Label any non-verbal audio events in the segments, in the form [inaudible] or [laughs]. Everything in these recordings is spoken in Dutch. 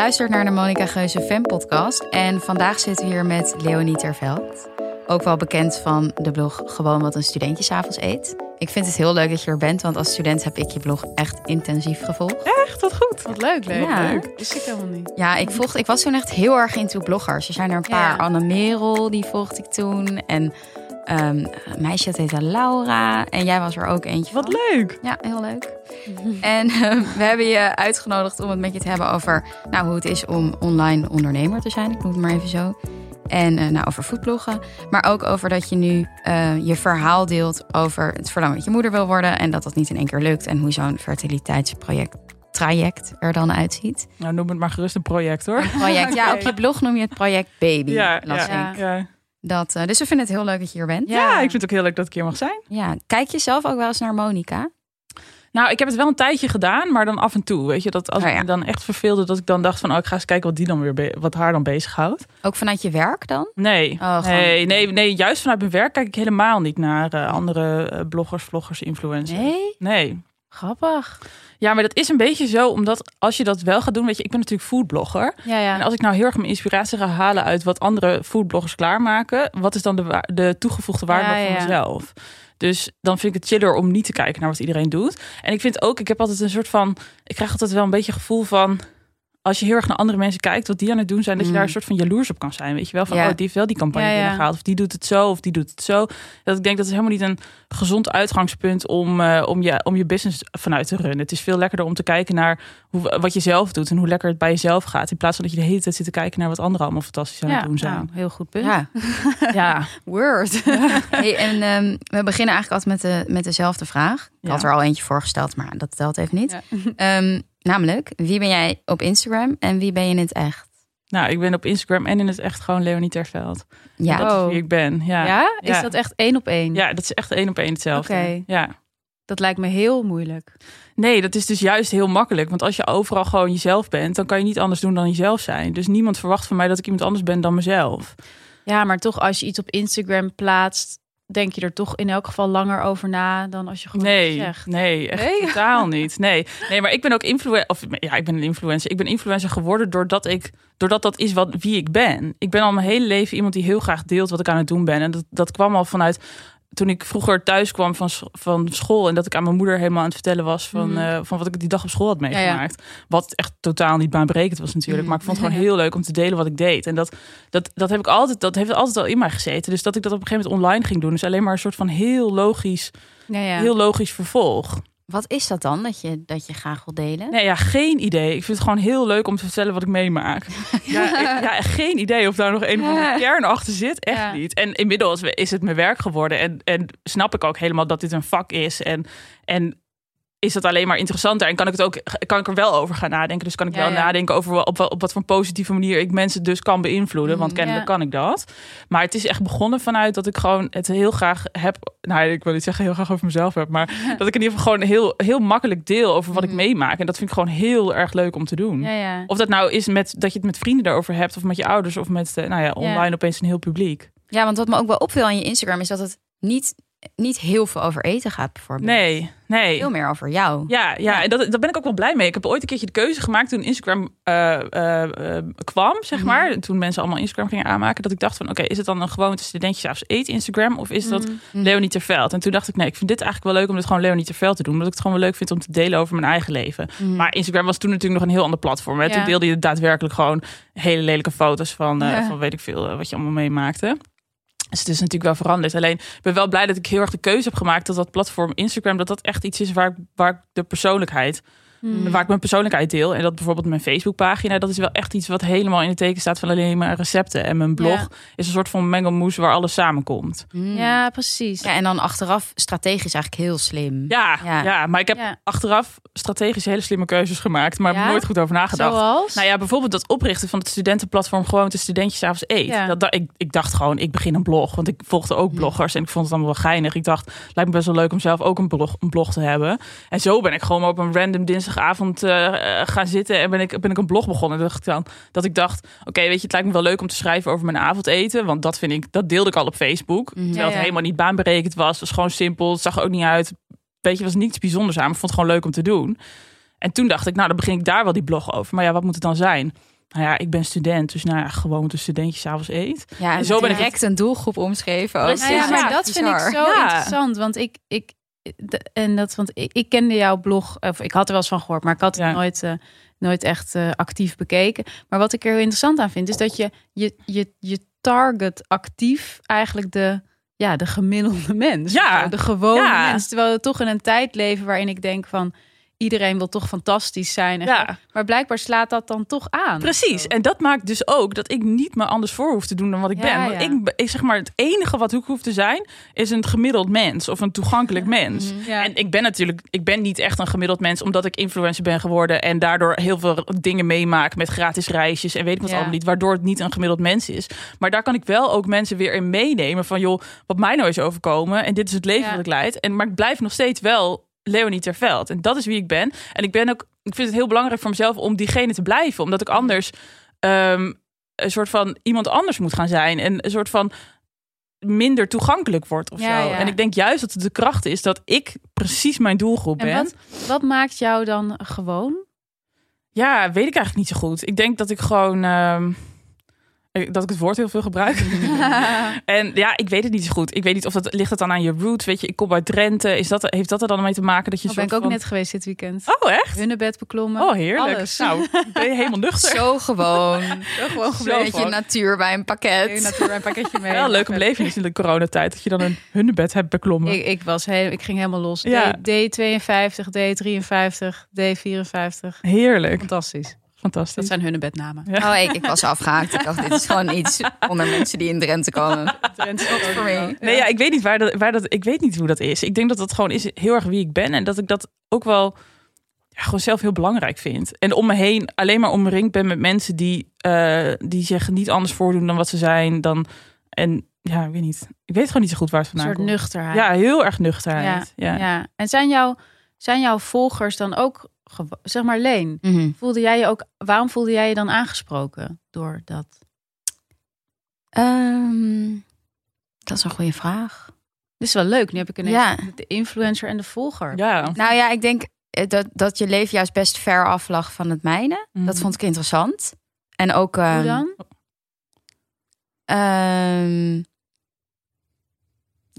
luistert naar de Monica Geuze Fan podcast en vandaag zitten we hier met Leonie Terveld. Ook wel bekend van de blog Gewoon wat een studentje s'avonds eet. Ik vind het heel leuk dat je er bent, want als student heb ik je blog echt intensief gevolgd. Echt, wat goed. Wat leuk, leuk, Ja. leuk. Ik helemaal niet. Ja, ik, volgde, ik was toen echt heel erg into bloggers. Er zijn er een paar. Ja. Anne Merel, die volgde ik toen. En een meisje dat heette Laura. En jij was er ook eentje Wat van. leuk. Ja, heel leuk. [laughs] En ehm, we hebben je uitgenodigd om het met je te hebben over nou, hoe het is om online ondernemer te zijn. Ik noem het maar even zo. En eh, nou, over foodbloggen. Maar ook over dat je nu eh, je verhaal deelt over het verlangen dat je moeder wil worden. En dat dat niet in één keer lukt. En hoe zo'n fertiliteitsproject traject er dan uitziet. Nou, noem het maar gerust een project hoor. Project, ja, [laughs] op je blog noem je het project Baby. Ja, las ja, ik. ja. Dat, eh, dus we vinden het heel leuk dat je hier bent. Ja, ik vind het ook heel leuk dat ik hier mag zijn. Ja, kijk je zelf ook wel eens naar Monica? Nou, ik heb het wel een tijdje gedaan, maar dan af en toe. Weet je, dat als Oh ik me dan echt verveelde, dat ik dan dacht van, oh, ik ga eens kijken wat die dan weer, wat haar dan bezighoudt. Ook vanuit je werk dan? Nee, Oh, nee, nee, nee, juist vanuit mijn werk kijk ik helemaal niet naar eh, andere eh, bloggers, vloggers, influencers. Nee? Nee. Grappig. Ja, maar dat is een beetje zo, omdat als je dat wel gaat doen, weet je, ik ben natuurlijk foodblogger. Ja, ja. En als ik nou heel erg mijn inspiratie ga halen uit wat andere foodbloggers klaarmaken, wat is dan de, de toegevoegde waarde Ja, van mezelf? Dus dan vind ik het chiller om niet te kijken naar wat iedereen doet. En ik vind ook, ik heb altijd een soort van, ik krijg altijd wel een beetje gevoel van, als je heel erg naar andere mensen kijkt, wat die aan het doen zijn, dat je Mm. daar een soort van jaloers op kan zijn. Weet je wel, van, Ja. oh, die heeft wel die campagne Ja, ja. binnengehaald, of die doet het zo, of die doet het zo. Dat ik denk, dat is helemaal niet een gezond uitgangspunt om, eh, om, je, om je business vanuit te runnen. Het is veel lekkerder om te kijken naar hoe, wat je zelf doet en hoe lekker het bij jezelf gaat. In plaats van dat je de hele tijd zit te kijken naar wat anderen allemaal fantastisch aan ja, het doen zijn. nou, heel goed punt. Ja, [laughs] Ja, word. Hey, en ehm, we beginnen eigenlijk altijd met, de, met dezelfde vraag. Ik Ja. had er al eentje voorgesteld, maar dat telt even niet. Ja. Namelijk, wie ben jij op Instagram en wie ben je in het echt? nou, ik ben op Instagram en in het echt gewoon Leonie Terveld. Ja, Dat is Oh. wie ik ben. Ja. Ja? Is Ja. dat echt één op één? ja, dat is echt één op één hetzelfde. Oké. Ja. Dat lijkt me heel moeilijk. Nee, dat is dus juist heel makkelijk. Want als je overal gewoon jezelf bent, dan kan je niet anders doen dan jezelf zijn. Dus niemand verwacht van mij dat ik iemand anders ben dan mezelf. Ja, maar toch als je iets op Instagram plaatst, denk je er toch in elk geval langer over na dan als je gewoon Nee, zegt. nee, echt Nee? totaal [laughs] niet. Nee. nee, maar ik ben ook influencer. Of ja, ik ben een influencer. Ik ben influencer geworden doordat ik, doordat dat is wat wie ik ben. Ik ben al mijn hele leven iemand die heel graag deelt wat ik aan het doen ben. En dat, dat kwam al vanuit toen ik vroeger thuis kwam van, van school en dat ik aan mijn moeder helemaal aan het vertellen was van, Mhm. eh, van wat ik die dag op school had ja. meegemaakt. Wat echt totaal niet baanbrekend was natuurlijk. Mhm. Maar ik vond het gewoon heel leuk om te delen wat ik deed. En dat, dat, dat heb ik altijd, dat heeft altijd al in mij gezeten. Dus dat ik dat op een gegeven moment online ging doen, is alleen maar een soort van heel logisch, Ja, ja. heel logisch vervolg. Wat is dat dan dat je, dat je graag wil delen? Nee, ja, geen idee. Ik vind het gewoon heel leuk om te vertellen wat ik meemaak. [laughs] Ja, ik- ja geen idee of daar nog een of andere kern achter zit. Echt Ja. niet. En inmiddels is het mijn werk geworden. En, en snap ik ook helemaal dat dit een vak is. En, en is het alleen maar interessanter. En kan ik, het ook, kan ik er wel over gaan nadenken. Dus kan ik Ja, wel ja. nadenken over op, wat- op wat voor positieve manier ik mensen dus kan beïnvloeden. Want Mm, kennelijk ja. kan ik dat. Maar het is echt begonnen vanuit dat ik gewoon het heel graag heb. Nou, ik wil niet zeggen heel graag over mezelf heb. Maar [laughs] dat ik in ieder geval gewoon heel, heel makkelijk deel over wat ik Mhm. meemaak. En dat vind ik gewoon heel erg leuk om te doen. Of dat nou is met dat je het met vrienden daarover hebt, of met je ouders, of met eh, nou ja, online opeens een heel publiek. Ja, want wat me ook wel opviel aan je Instagram is dat het niet, niet heel veel over eten gaat bijvoorbeeld. Nee, nee. Veel meer over jou. Ja, ja, en dat, daar ben ik ook wel blij mee. Ik heb ooit een keertje de keuze gemaakt toen Instagram eh, eh, eh, kwam, zeg Mhm. maar. Toen mensen allemaal Instagram gingen aanmaken. Dat ik dacht van, oké, is het dan een gewoonte studentje s'avonds eet Instagram? Of is dat. Mhm. Leonie Terveld? En toen dacht ik, nee, ik vind dit eigenlijk wel leuk om dit gewoon Leonie Terveld te doen. Omdat ik het gewoon wel leuk vind om te delen over mijn eigen leven. Mhm. Maar Instagram was toen natuurlijk nog een heel ander platform. Hè? Ja. Toen deelde je daadwerkelijk gewoon hele lelijke foto's van, Ja. van weet ik veel, wat je allemaal meemaakte. Dus het is natuurlijk wel veranderd. Alleen ik ben wel blij dat ik heel erg de keuze heb gemaakt dat dat platform Instagram, dat dat echt iets is waar, waar de persoonlijkheid, Hmm. waar ik mijn persoonlijkheid deel. En dat bijvoorbeeld mijn Facebookpagina, dat is wel echt iets wat helemaal in het teken staat van alleen maar recepten. En mijn blog Ja. is een soort van mengelmoes waar alles samenkomt. Mhm. Ja, precies. Ja, en dan achteraf strategisch eigenlijk heel slim. Ja, Ja. ja. maar ik heb Ja. achteraf strategisch hele slimme keuzes gemaakt, maar heb Ja? nooit goed over nagedacht. Zoals? Nou ja, bijvoorbeeld dat oprichten van het studentenplatform gewoon de studentjes avonds eet. Ja. Dat, dat- ik, ik dacht gewoon, ik begin een blog. Want ik volgde ook bloggers en ik vond het allemaal wel geinig. Ik dacht, lijkt me best wel leuk om zelf ook een blog, een blog te hebben. En zo ben ik gewoon op een random dinsdagavond eh, eh, gaan zitten en ben ik, ben ik een blog begonnen. Dat ik, dan, dat ik dacht, oké, weet je, het lijkt me wel leuk om te schrijven over mijn avondeten. Want dat vind ik, dat deelde ik al op Facebook. Mhm. Terwijl het ja. helemaal niet baanberekend was. Het was gewoon simpel. Het zag er ook niet uit. Weet je, was niets bijzonders aan. Maar ik vond het gewoon leuk om te doen. En toen dacht ik, nou, dan begin ik daar wel die blog over. Maar ja, wat moet het dan zijn? nou ja, ik ben student, dus nou ja, gewoon de studentje s'avonds eet. Ja, en zo zo ben ik direct een doelgroep omschreven. ook. Precies. Nou ja, Ja, maar dat vind ik zo Ja. interessant. Want ik, ik, de- en dat, want ik, ik kende jouw blog, of ik had er wel eens van gehoord, maar ik had het Ja. nooit, eh, nooit echt eh, actief bekeken. Maar wat ik er heel interessant aan vind, is dat je je, je, je target actief eigenlijk de, ja, de gemiddelde mens. Ja. De gewone Ja. mens. Terwijl we toch in een tijd leven waarin ik denk van iedereen wil toch fantastisch zijn. Ja. Maar blijkbaar slaat dat dan toch aan. Precies. En dat maakt dus ook dat ik niet me anders voor hoef te doen dan wat ik Ja, ben. Want ja. ik, zeg maar, het enige wat ik hoef te zijn, is een gemiddeld mens of een toegankelijk mens. Ja. En ik ben natuurlijk, ik ben niet echt een gemiddeld mens, omdat ik influencer ben geworden en daardoor heel veel dingen meemaak met gratis reisjes en weet ik wat allemaal niet, waardoor het niet een gemiddeld mens is. Maar daar kan ik wel ook mensen weer in meenemen van, joh, wat mij nou is overkomen en dit is het leven dat ik leid. En maar ik blijf nog steeds wel Leonie Terveld en dat is wie ik ben. En ik ben ook, ik vind het heel belangrijk voor mezelf om diegene te blijven, omdat ik anders ehm, een soort van iemand anders moet gaan zijn en een soort van minder toegankelijk wordt of Ja, zo. ja. En ik denk juist dat het de kracht is dat ik precies mijn doelgroep ben. En wat, wat maakt jou dan gewoon? Ja, weet ik eigenlijk niet zo goed. Ik denk dat ik gewoon. ehm, dat ik het woord heel veel gebruik. [laughs] en ja, ik weet het niet zo goed. Ik weet niet of dat ligt het dan aan je roots. Weet je, ik kom uit Drenthe. Is dat, heeft dat er dan mee te maken dat je. Dat een ben ik ook net geweest dit weekend. Oh, echt? Hunnebed beklommen. Oh, heerlijk. Alles. Nou, ben je helemaal nuchter. [laughs] Zo gewoon. gewoon Een beetje gewoon. natuur bij een pakket. natuurlijk een pakketje mee. Wel een leuke beleving in de coronatijd. Dat je dan een hunnebed hebt beklommen. Ik, ik, was heel, ik ging helemaal los. Ja. D, D52, D53, D54. Heerlijk. Fantastisch. Dat Fantastisch. zijn hunnebednamen. Ja. Oh, ik, ik was afgehaakt. Ik dacht, dit is gewoon iets onder mensen die in Drenthe komen. [laughs] for me. Nee, ja, ik weet niet waar dat, waar dat. Ik weet niet hoe dat is. Ik denk dat dat gewoon is heel erg wie ik ben. En dat ik dat ook wel ja, gewoon zelf heel belangrijk vind. En om me heen alleen maar omringd ben met mensen die, eh, die zich niet anders voordoen dan wat ze zijn. Dan, en ja, ik weet niet. Ik weet gewoon niet zo goed waar het Een vandaan soort komt. nuchterheid. Ja, heel erg nuchterheid. Ja, ja. En zijn, jouw zijn jouw volgers dan ook, zeg maar Leen, Mhm. voelde jij je ook, waarom voelde jij je dan aangesproken door dat? Ehm, dat is een goede vraag. Dit is wel leuk. Nu heb ik ineens Ja. de influencer en de volger. ja. Nou ja, ik denk eh, dat, dat je leven juist best ver af lag van het mijne. Mhm. Dat vond ik interessant. En ook... Hoe ehm, dan? ehm,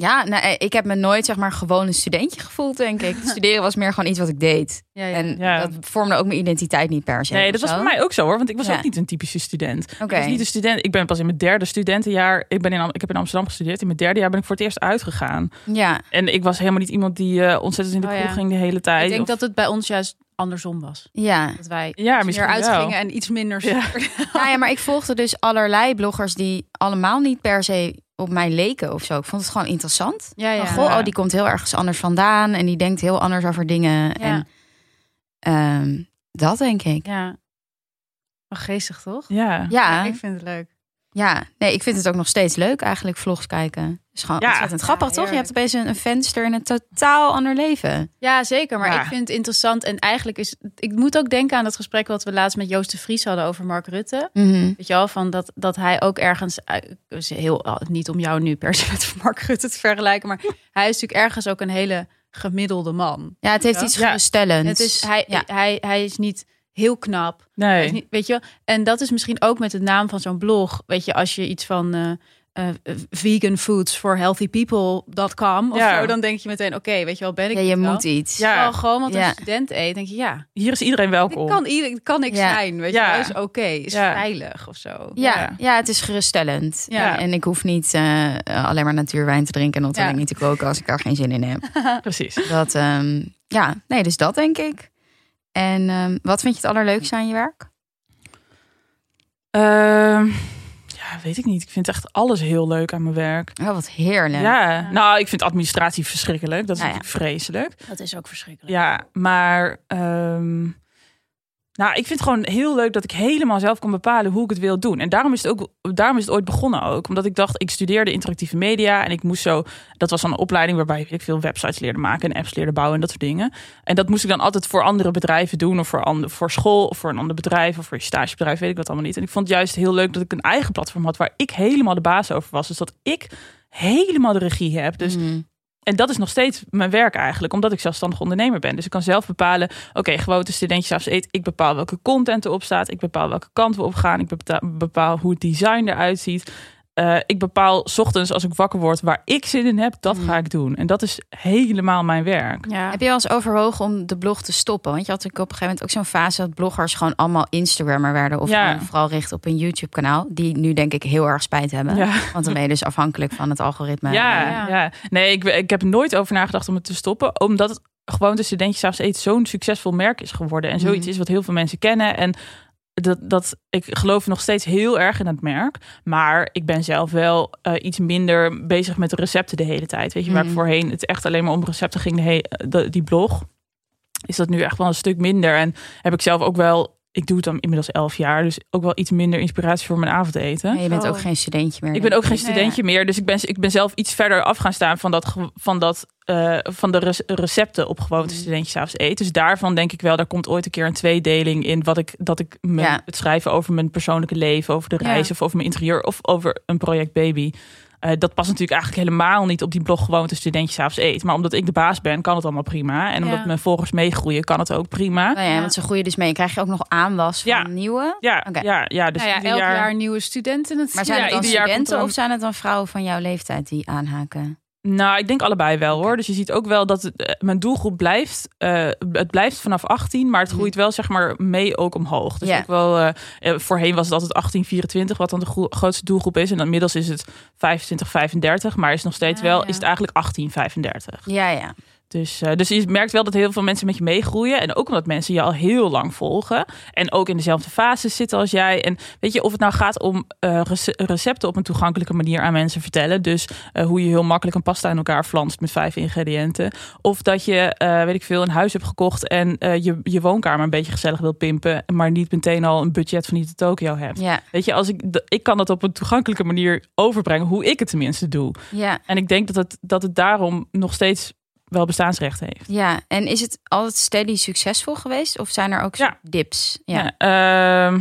ja, nou, eh, ik heb me nooit zeg maar gewoon een studentje gevoeld, denk ik. [laughs] Studeren was meer gewoon iets wat ik deed. Ja, ja. En Ja. dat vormde ook mijn identiteit niet per se. Nee, dat was zo. voor mij ook zo hoor. Want ik was Ja. ook niet een typische student. Oké. Ik was niet een student. Ik ben pas in mijn derde studentenjaar. Ik, ben in, Am- ik heb in Amsterdam gestudeerd. In mijn derde jaar ben ik voor het eerst uitgegaan. Ja, En ik was helemaal niet iemand die eh, ontzettend in de Oh, kroeg ja. ging de hele tijd. ik denk Of- dat het bij ons juist andersom was. ja. Dat wij Ja, meer wel. uitgingen en iets minder. Ja. [laughs] Nou ja, maar ik volgde dus allerlei bloggers die allemaal niet per se op mij leken of zo. Ik vond het gewoon interessant. Ja, ja. Van, goh, oh, die komt heel ergens anders vandaan en die denkt heel anders over dingen. En ehm, dat denk ik. Ja. Geestig, toch? Ja. Ja, Ik vind het leuk. Ja, nee, ik vind het ook nog steeds leuk eigenlijk, vlogs kijken. is gewoon Ja. ontzettend Ja, grappig, toch? Je hebt opeens een, een venster in een totaal ander leven. Ja, zeker. Maar Ja. ik vind het interessant. En eigenlijk is... Ik moet ook denken aan het gesprek wat we laatst met Joost de Vries hadden over Mark Rutte. Mhm. Weet je wel, van dat, dat hij ook ergens... eh, is heel, niet om jou nu per se met [laughs] Mark Rutte te vergelijken... maar hij is natuurlijk ergens ook een hele gemiddelde man. Ja, het heeft Ja. iets Ja. geruststellends. Het is, hij, ja. hij, hij is niet heel knap. Nee. niet, weet je, wel? en dat is misschien ook met de naam van zo'n blog. Weet je, als je iets van eh, eh, vegan foods for healthy people.com of Ja. zo, dan denk je meteen, oké, weet je wel, ben ik ja, je wel? moet iets. Ja. Gewoon wat Ja. een student eet, denk je, ja, Hier is iedereen dit welkom. kan, ieder, kan ik Ja. zijn, weet Ja. je wel, is oké, is Ja. veilig of zo. Ja, Ja. ja. het is geruststellend. Ja. En ik hoef niet eh, alleen maar natuurwijn te drinken en Ja. niet te koken als ik daar geen zin in heb. [laughs] Precies. Dat, ehm, ja, nee, dus dat denk ik. En ehm, wat vind je het allerleukste aan je werk? Ehm, ja, weet ik niet. Ik vind echt alles heel leuk aan mijn werk. Oh, wat heerlijk. Ja, nou, ik vind administratie verschrikkelijk. Dat is Ja, ja. natuurlijk vreselijk. Dat is ook verschrikkelijk. Ja, maar ehm, nou, ik vind het gewoon heel leuk dat ik helemaal zelf kan bepalen hoe ik het wil doen. En daarom is het ook, daarom is het ooit begonnen ook, omdat ik dacht, ik studeerde interactieve media en ik moest zo, dat was dan een opleiding waarbij ik veel websites leerde maken en apps leerde bouwen en dat soort dingen. En dat moest ik dan altijd voor andere bedrijven doen of voor, voor school of voor een ander bedrijf of voor je stagebedrijf, weet ik wat allemaal niet. En ik vond het juist heel leuk dat ik een eigen platform had waar ik helemaal de baas over was. Dus dat ik helemaal de regie heb. Dus Mhm. En dat is nog steeds mijn werk eigenlijk, omdat ik zelfstandig ondernemer ben. Dus ik kan zelf bepalen, oké, gewoon de studentjes eet. Ik bepaal welke content erop staat. Ik bepaal welke kant we op gaan. Ik bepaal hoe het design eruit ziet. Uh, ik bepaal 's ochtends als ik wakker word waar ik zin in heb, dat ga ik doen. En dat is helemaal mijn werk. Ja. Heb je wel eens overwogen om de blog te stoppen? Want je had op een gegeven moment ook zo'n fase dat bloggers gewoon allemaal Instagrammer werden. Of Ja. vooral richten op een YouTube kanaal. Die nu denk ik heel erg spijt hebben. Ja. Want dan ben je dus afhankelijk van het algoritme. Ja, Ja. ja. nee, ik, ik heb nooit over nagedacht om het te stoppen. Omdat het gewoon de studentjes s'avonds eet zo'n succesvol merk is geworden. En zoiets Mhm. is wat heel veel mensen kennen. En dat, dat, ik geloof nog steeds heel erg in het merk. Maar ik ben zelf wel eh, iets minder bezig met de recepten de hele tijd. Weet je, waar ik Mhm. voorheen het echt alleen maar om recepten ging, de he- de- die blog. Is dat nu echt wel een stuk minder. En heb ik zelf ook wel, ik doe het dan inmiddels elf jaar. Dus ook wel iets minder inspiratie voor mijn avondeten. En je bent Oh. ook geen studentje meer. Ik ben ook geen Nee. studentje meer, dus ik ben, ik ben zelf iets verder af gaan staan van, dat, van, dat, eh, van de recepten op gewoonte Mm. studentjes avonds eten. Dus daarvan denk ik wel, daar komt ooit een keer een tweedeling in. Wat ik, dat ik Ja. het schrijven over mijn persoonlijke leven, over de Ja. reis of over mijn interieur of over een project baby. Eh, dat past natuurlijk eigenlijk helemaal niet op die blog gewoonte studentjes avonds eet. Maar omdat ik de baas ben, kan het allemaal prima. En omdat Ja. mijn volgers meegroeien, kan het ook prima. Nou ja, Ja. want ze groeien dus mee. Krijg je ook nog aanwas van Ja. nieuwe? Ja, Oké. ja, ja, dus nou ja, elk jaar- jaar, nieuwe studenten. Het Maar zijn Ja, het dan studenten of zijn het dan vrouwen van jouw leeftijd die aanhaken? Nou, ik denk allebei wel hoor. Dus je ziet ook wel dat het, eh, mijn doelgroep blijft. eh, het blijft vanaf 18, maar het groeit wel zeg maar mee ook omhoog. Dus Ja. ook wel. eh, voorheen was het altijd 18, 24, wat dan de gro- grootste doelgroep is. En dan inmiddels is het 25, 35, maar is nog steeds Ja, wel. ja. Is het eigenlijk 18, 35. Ja, ja. Dus, eh, dus je merkt wel dat heel veel mensen met je meegroeien. En ook omdat mensen je al heel lang volgen. En ook in dezelfde fases zitten als jij. En weet je, of het nou gaat om eh, rece- recepten op een toegankelijke manier aan mensen vertellen. Dus eh, hoe je heel makkelijk een pasta in elkaar flanst met vijf ingrediënten. Of dat je, weet ik veel, een huis hebt gekocht en je, je woonkamer een beetje gezellig wil pimpen. Maar niet meteen al een budget van niet Tokio hebt. Ja, Weet je, als ik, ik kan dat op een toegankelijke manier overbrengen. Hoe ik het tenminste doe. ja, En ik denk dat het, dat het daarom nog steeds wel bestaansrecht heeft. ja. En is het altijd steady succesvol geweest? Of zijn er ook Ja. dips? Ja. Ja. ehm,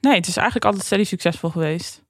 nee, het is eigenlijk altijd steady succesvol geweest.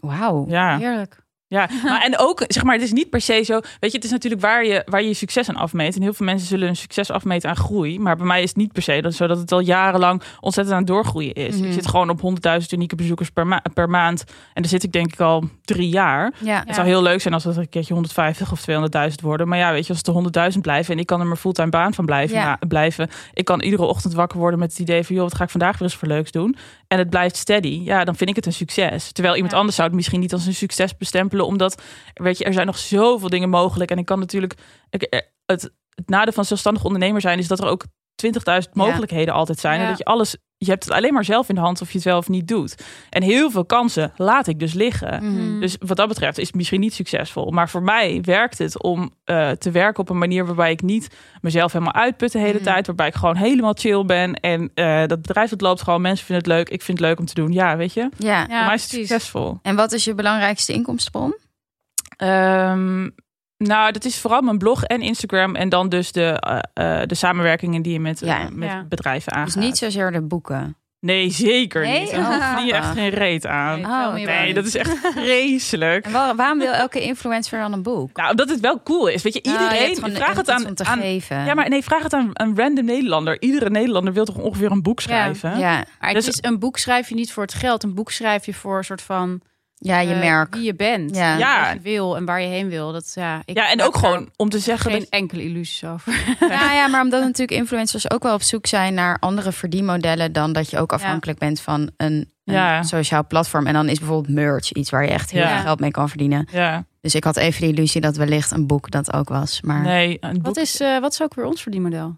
Wauw. Ja, Heerlijk. Ja. [laughs] Maar, en ook, zeg maar, het is niet per se zo. Weet je, het is natuurlijk waar je, waar je je succes aan afmeet. En heel veel mensen zullen hun succes afmeten aan groei. Maar bij mij is het niet per se dat, zo dat het al jarenlang ontzettend aan het doorgroeien is. Mhm. Ik zit gewoon op 100.000 unieke bezoekers per, ma- per maand. En daar zit ik denk ik al drie jaar. Ja. Het zou heel leuk zijn als het een keertje 150 of 200.000 worden. Maar ja, weet je, als het de 100.000 blijven en ik kan er mijn fulltime baan van blijven, Ja. blijven. Ik kan iedere ochtend wakker worden met het idee van, joh, wat ga ik vandaag weer eens voor leuks doen? En het blijft steady. Ja, dan vind ik het een succes. Terwijl iemand Ja. anders zou het misschien niet als een succes bestempelen, omdat, weet je, er zijn nog zoveel dingen mogelijk. En ik kan natuurlijk, ik, eh, het, het nadeel van zelfstandig ondernemer zijn is dat er ook 20.000 Ja. mogelijkheden altijd zijn. En dat je alles, je hebt het alleen maar zelf in de hand of je het wel of niet doet. En heel veel kansen laat ik dus liggen. Mhm. Dus wat dat betreft is het misschien niet succesvol. Maar voor mij werkt het om eh, te werken op een manier waarbij ik niet mezelf helemaal uitput de hele Mhm. tijd. Waarbij ik gewoon helemaal chill ben. En eh, dat bedrijf dat loopt gewoon. Mensen vinden het leuk. Ik vind het leuk om te doen. Ja, weet je. Ja. Ja, voor mij is het precies. succesvol. En wat is je belangrijkste inkomstenbron? Ehm, nou, dat is vooral mijn blog en Instagram. En dan dus de, eh, eh, de samenwerkingen die je met, eh, met Ja. bedrijven aangaat. Dus niet zozeer de boeken. Nee, zeker Nee? niet. Daar verdien je echt geen reet aan. Nee, Oh, dat is echt vreselijk. [laughs] En waar- waarom wil elke influencer dan een boek? Nou, omdat het wel cool is. Weet je, iedereen hebt gewoon vraag echt het aan, te aan geven. Ja, maar nee, vraag het aan een random Nederlander. Iedere Nederlander wil toch ongeveer een boek schrijven? ja, Maar Dus- is, een boek schrijf je niet voor het geld. Een boek schrijf je voor een soort van... ja, je eh, merk. Wie je bent. Ja. Ja. Wat je wil en waar je heen wil. Dat, ja, ik Ja, en ook gewoon om te zeggen... Geen dat- enkele illusies over. [laughs] Nou ja, maar omdat natuurlijk influencers ook wel op zoek zijn naar andere verdienmodellen dan dat je ook afhankelijk bent van een, een Ja. sociaal platform. En dan is bijvoorbeeld merch iets waar je echt heel Ja. veel geld mee kan verdienen. ja, Dus ik had even de illusie dat wellicht een boek dat ook was. Maar nee, een boek... Wat is, eh, wat is ook weer ons verdienmodel?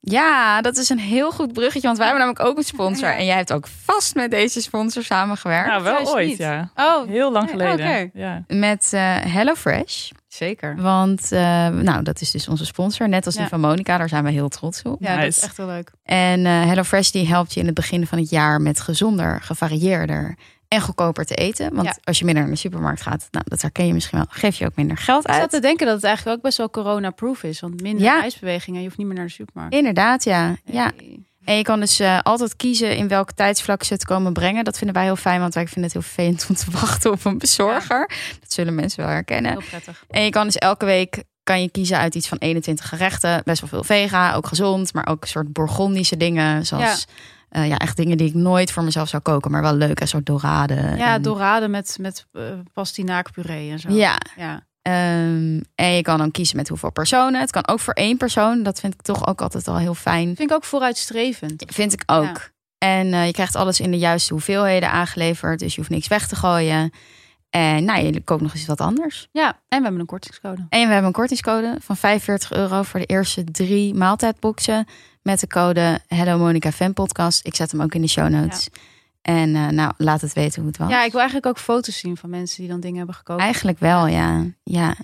Ja, dat is een heel goed bruggetje, want wij hebben namelijk ook een sponsor. En jij hebt ook vast met deze sponsor samengewerkt. Nou, wel ooit, niet. ja. Oh, Heel lang geleden. oké. Ja. Met eh HelloFresh. zeker. Want eh, nou, dat is dus onze sponsor. Net als die Ja. van Monica, daar zijn we heel trots op. Ja, dat is echt heel leuk. En eh HelloFresh die helpt je in het begin van het jaar met gezonder, gevarieerder en goedkoper te eten. Want Ja. als je minder naar de supermarkt gaat, nou, dat herken je misschien wel, geef je ook minder geld Ik zat uit. te denken dat het eigenlijk ook best wel corona-proof is. Want minder Ja. reisbewegingen, je hoeft niet meer naar de supermarkt. Inderdaad, ja. ja. Hey. En je kan dus eh, altijd kiezen in welk tijdsvlak ze het komen brengen. Dat vinden wij heel fijn, want wij vinden het heel vervelend om te [laughs] wachten op een bezorger. Dat zullen mensen wel herkennen. Heel prettig. En je kan dus elke week kan je kiezen uit iets van 21 gerechten. Best wel veel vega, ook gezond. Maar ook een soort Bourgondische dingen. Zoals ja. Ja, echt dingen die ik nooit voor mezelf zou koken. Maar wel leuk. Een soort dorade. Ja, en, dorade met, met uh, pastinaakpuree en zo. Ja. ja. Um, en je kan dan kiezen met hoeveel personen. Het kan ook voor één persoon. Dat vind ik toch ook altijd al heel fijn. Vind ik ook vooruitstrevend. Vind ik ook. Ja. En uh, je krijgt alles in de juiste hoeveelheden aangeleverd. Dus je hoeft niks weg te gooien. En nou, je koopt nog eens wat anders. Ja, en we hebben een kortingscode. En we hebben een kortingscode van 45 euro voor de eerste drie maaltijdboxen. Met de code Hello Monica Fan Podcast. Ik zet hem ook in de show notes. Ja. En uh, nou, laat het weten hoe het was. Ja, ik wil eigenlijk ook foto's zien van mensen die dan dingen hebben gekookt. Eigenlijk wel, ja. ja.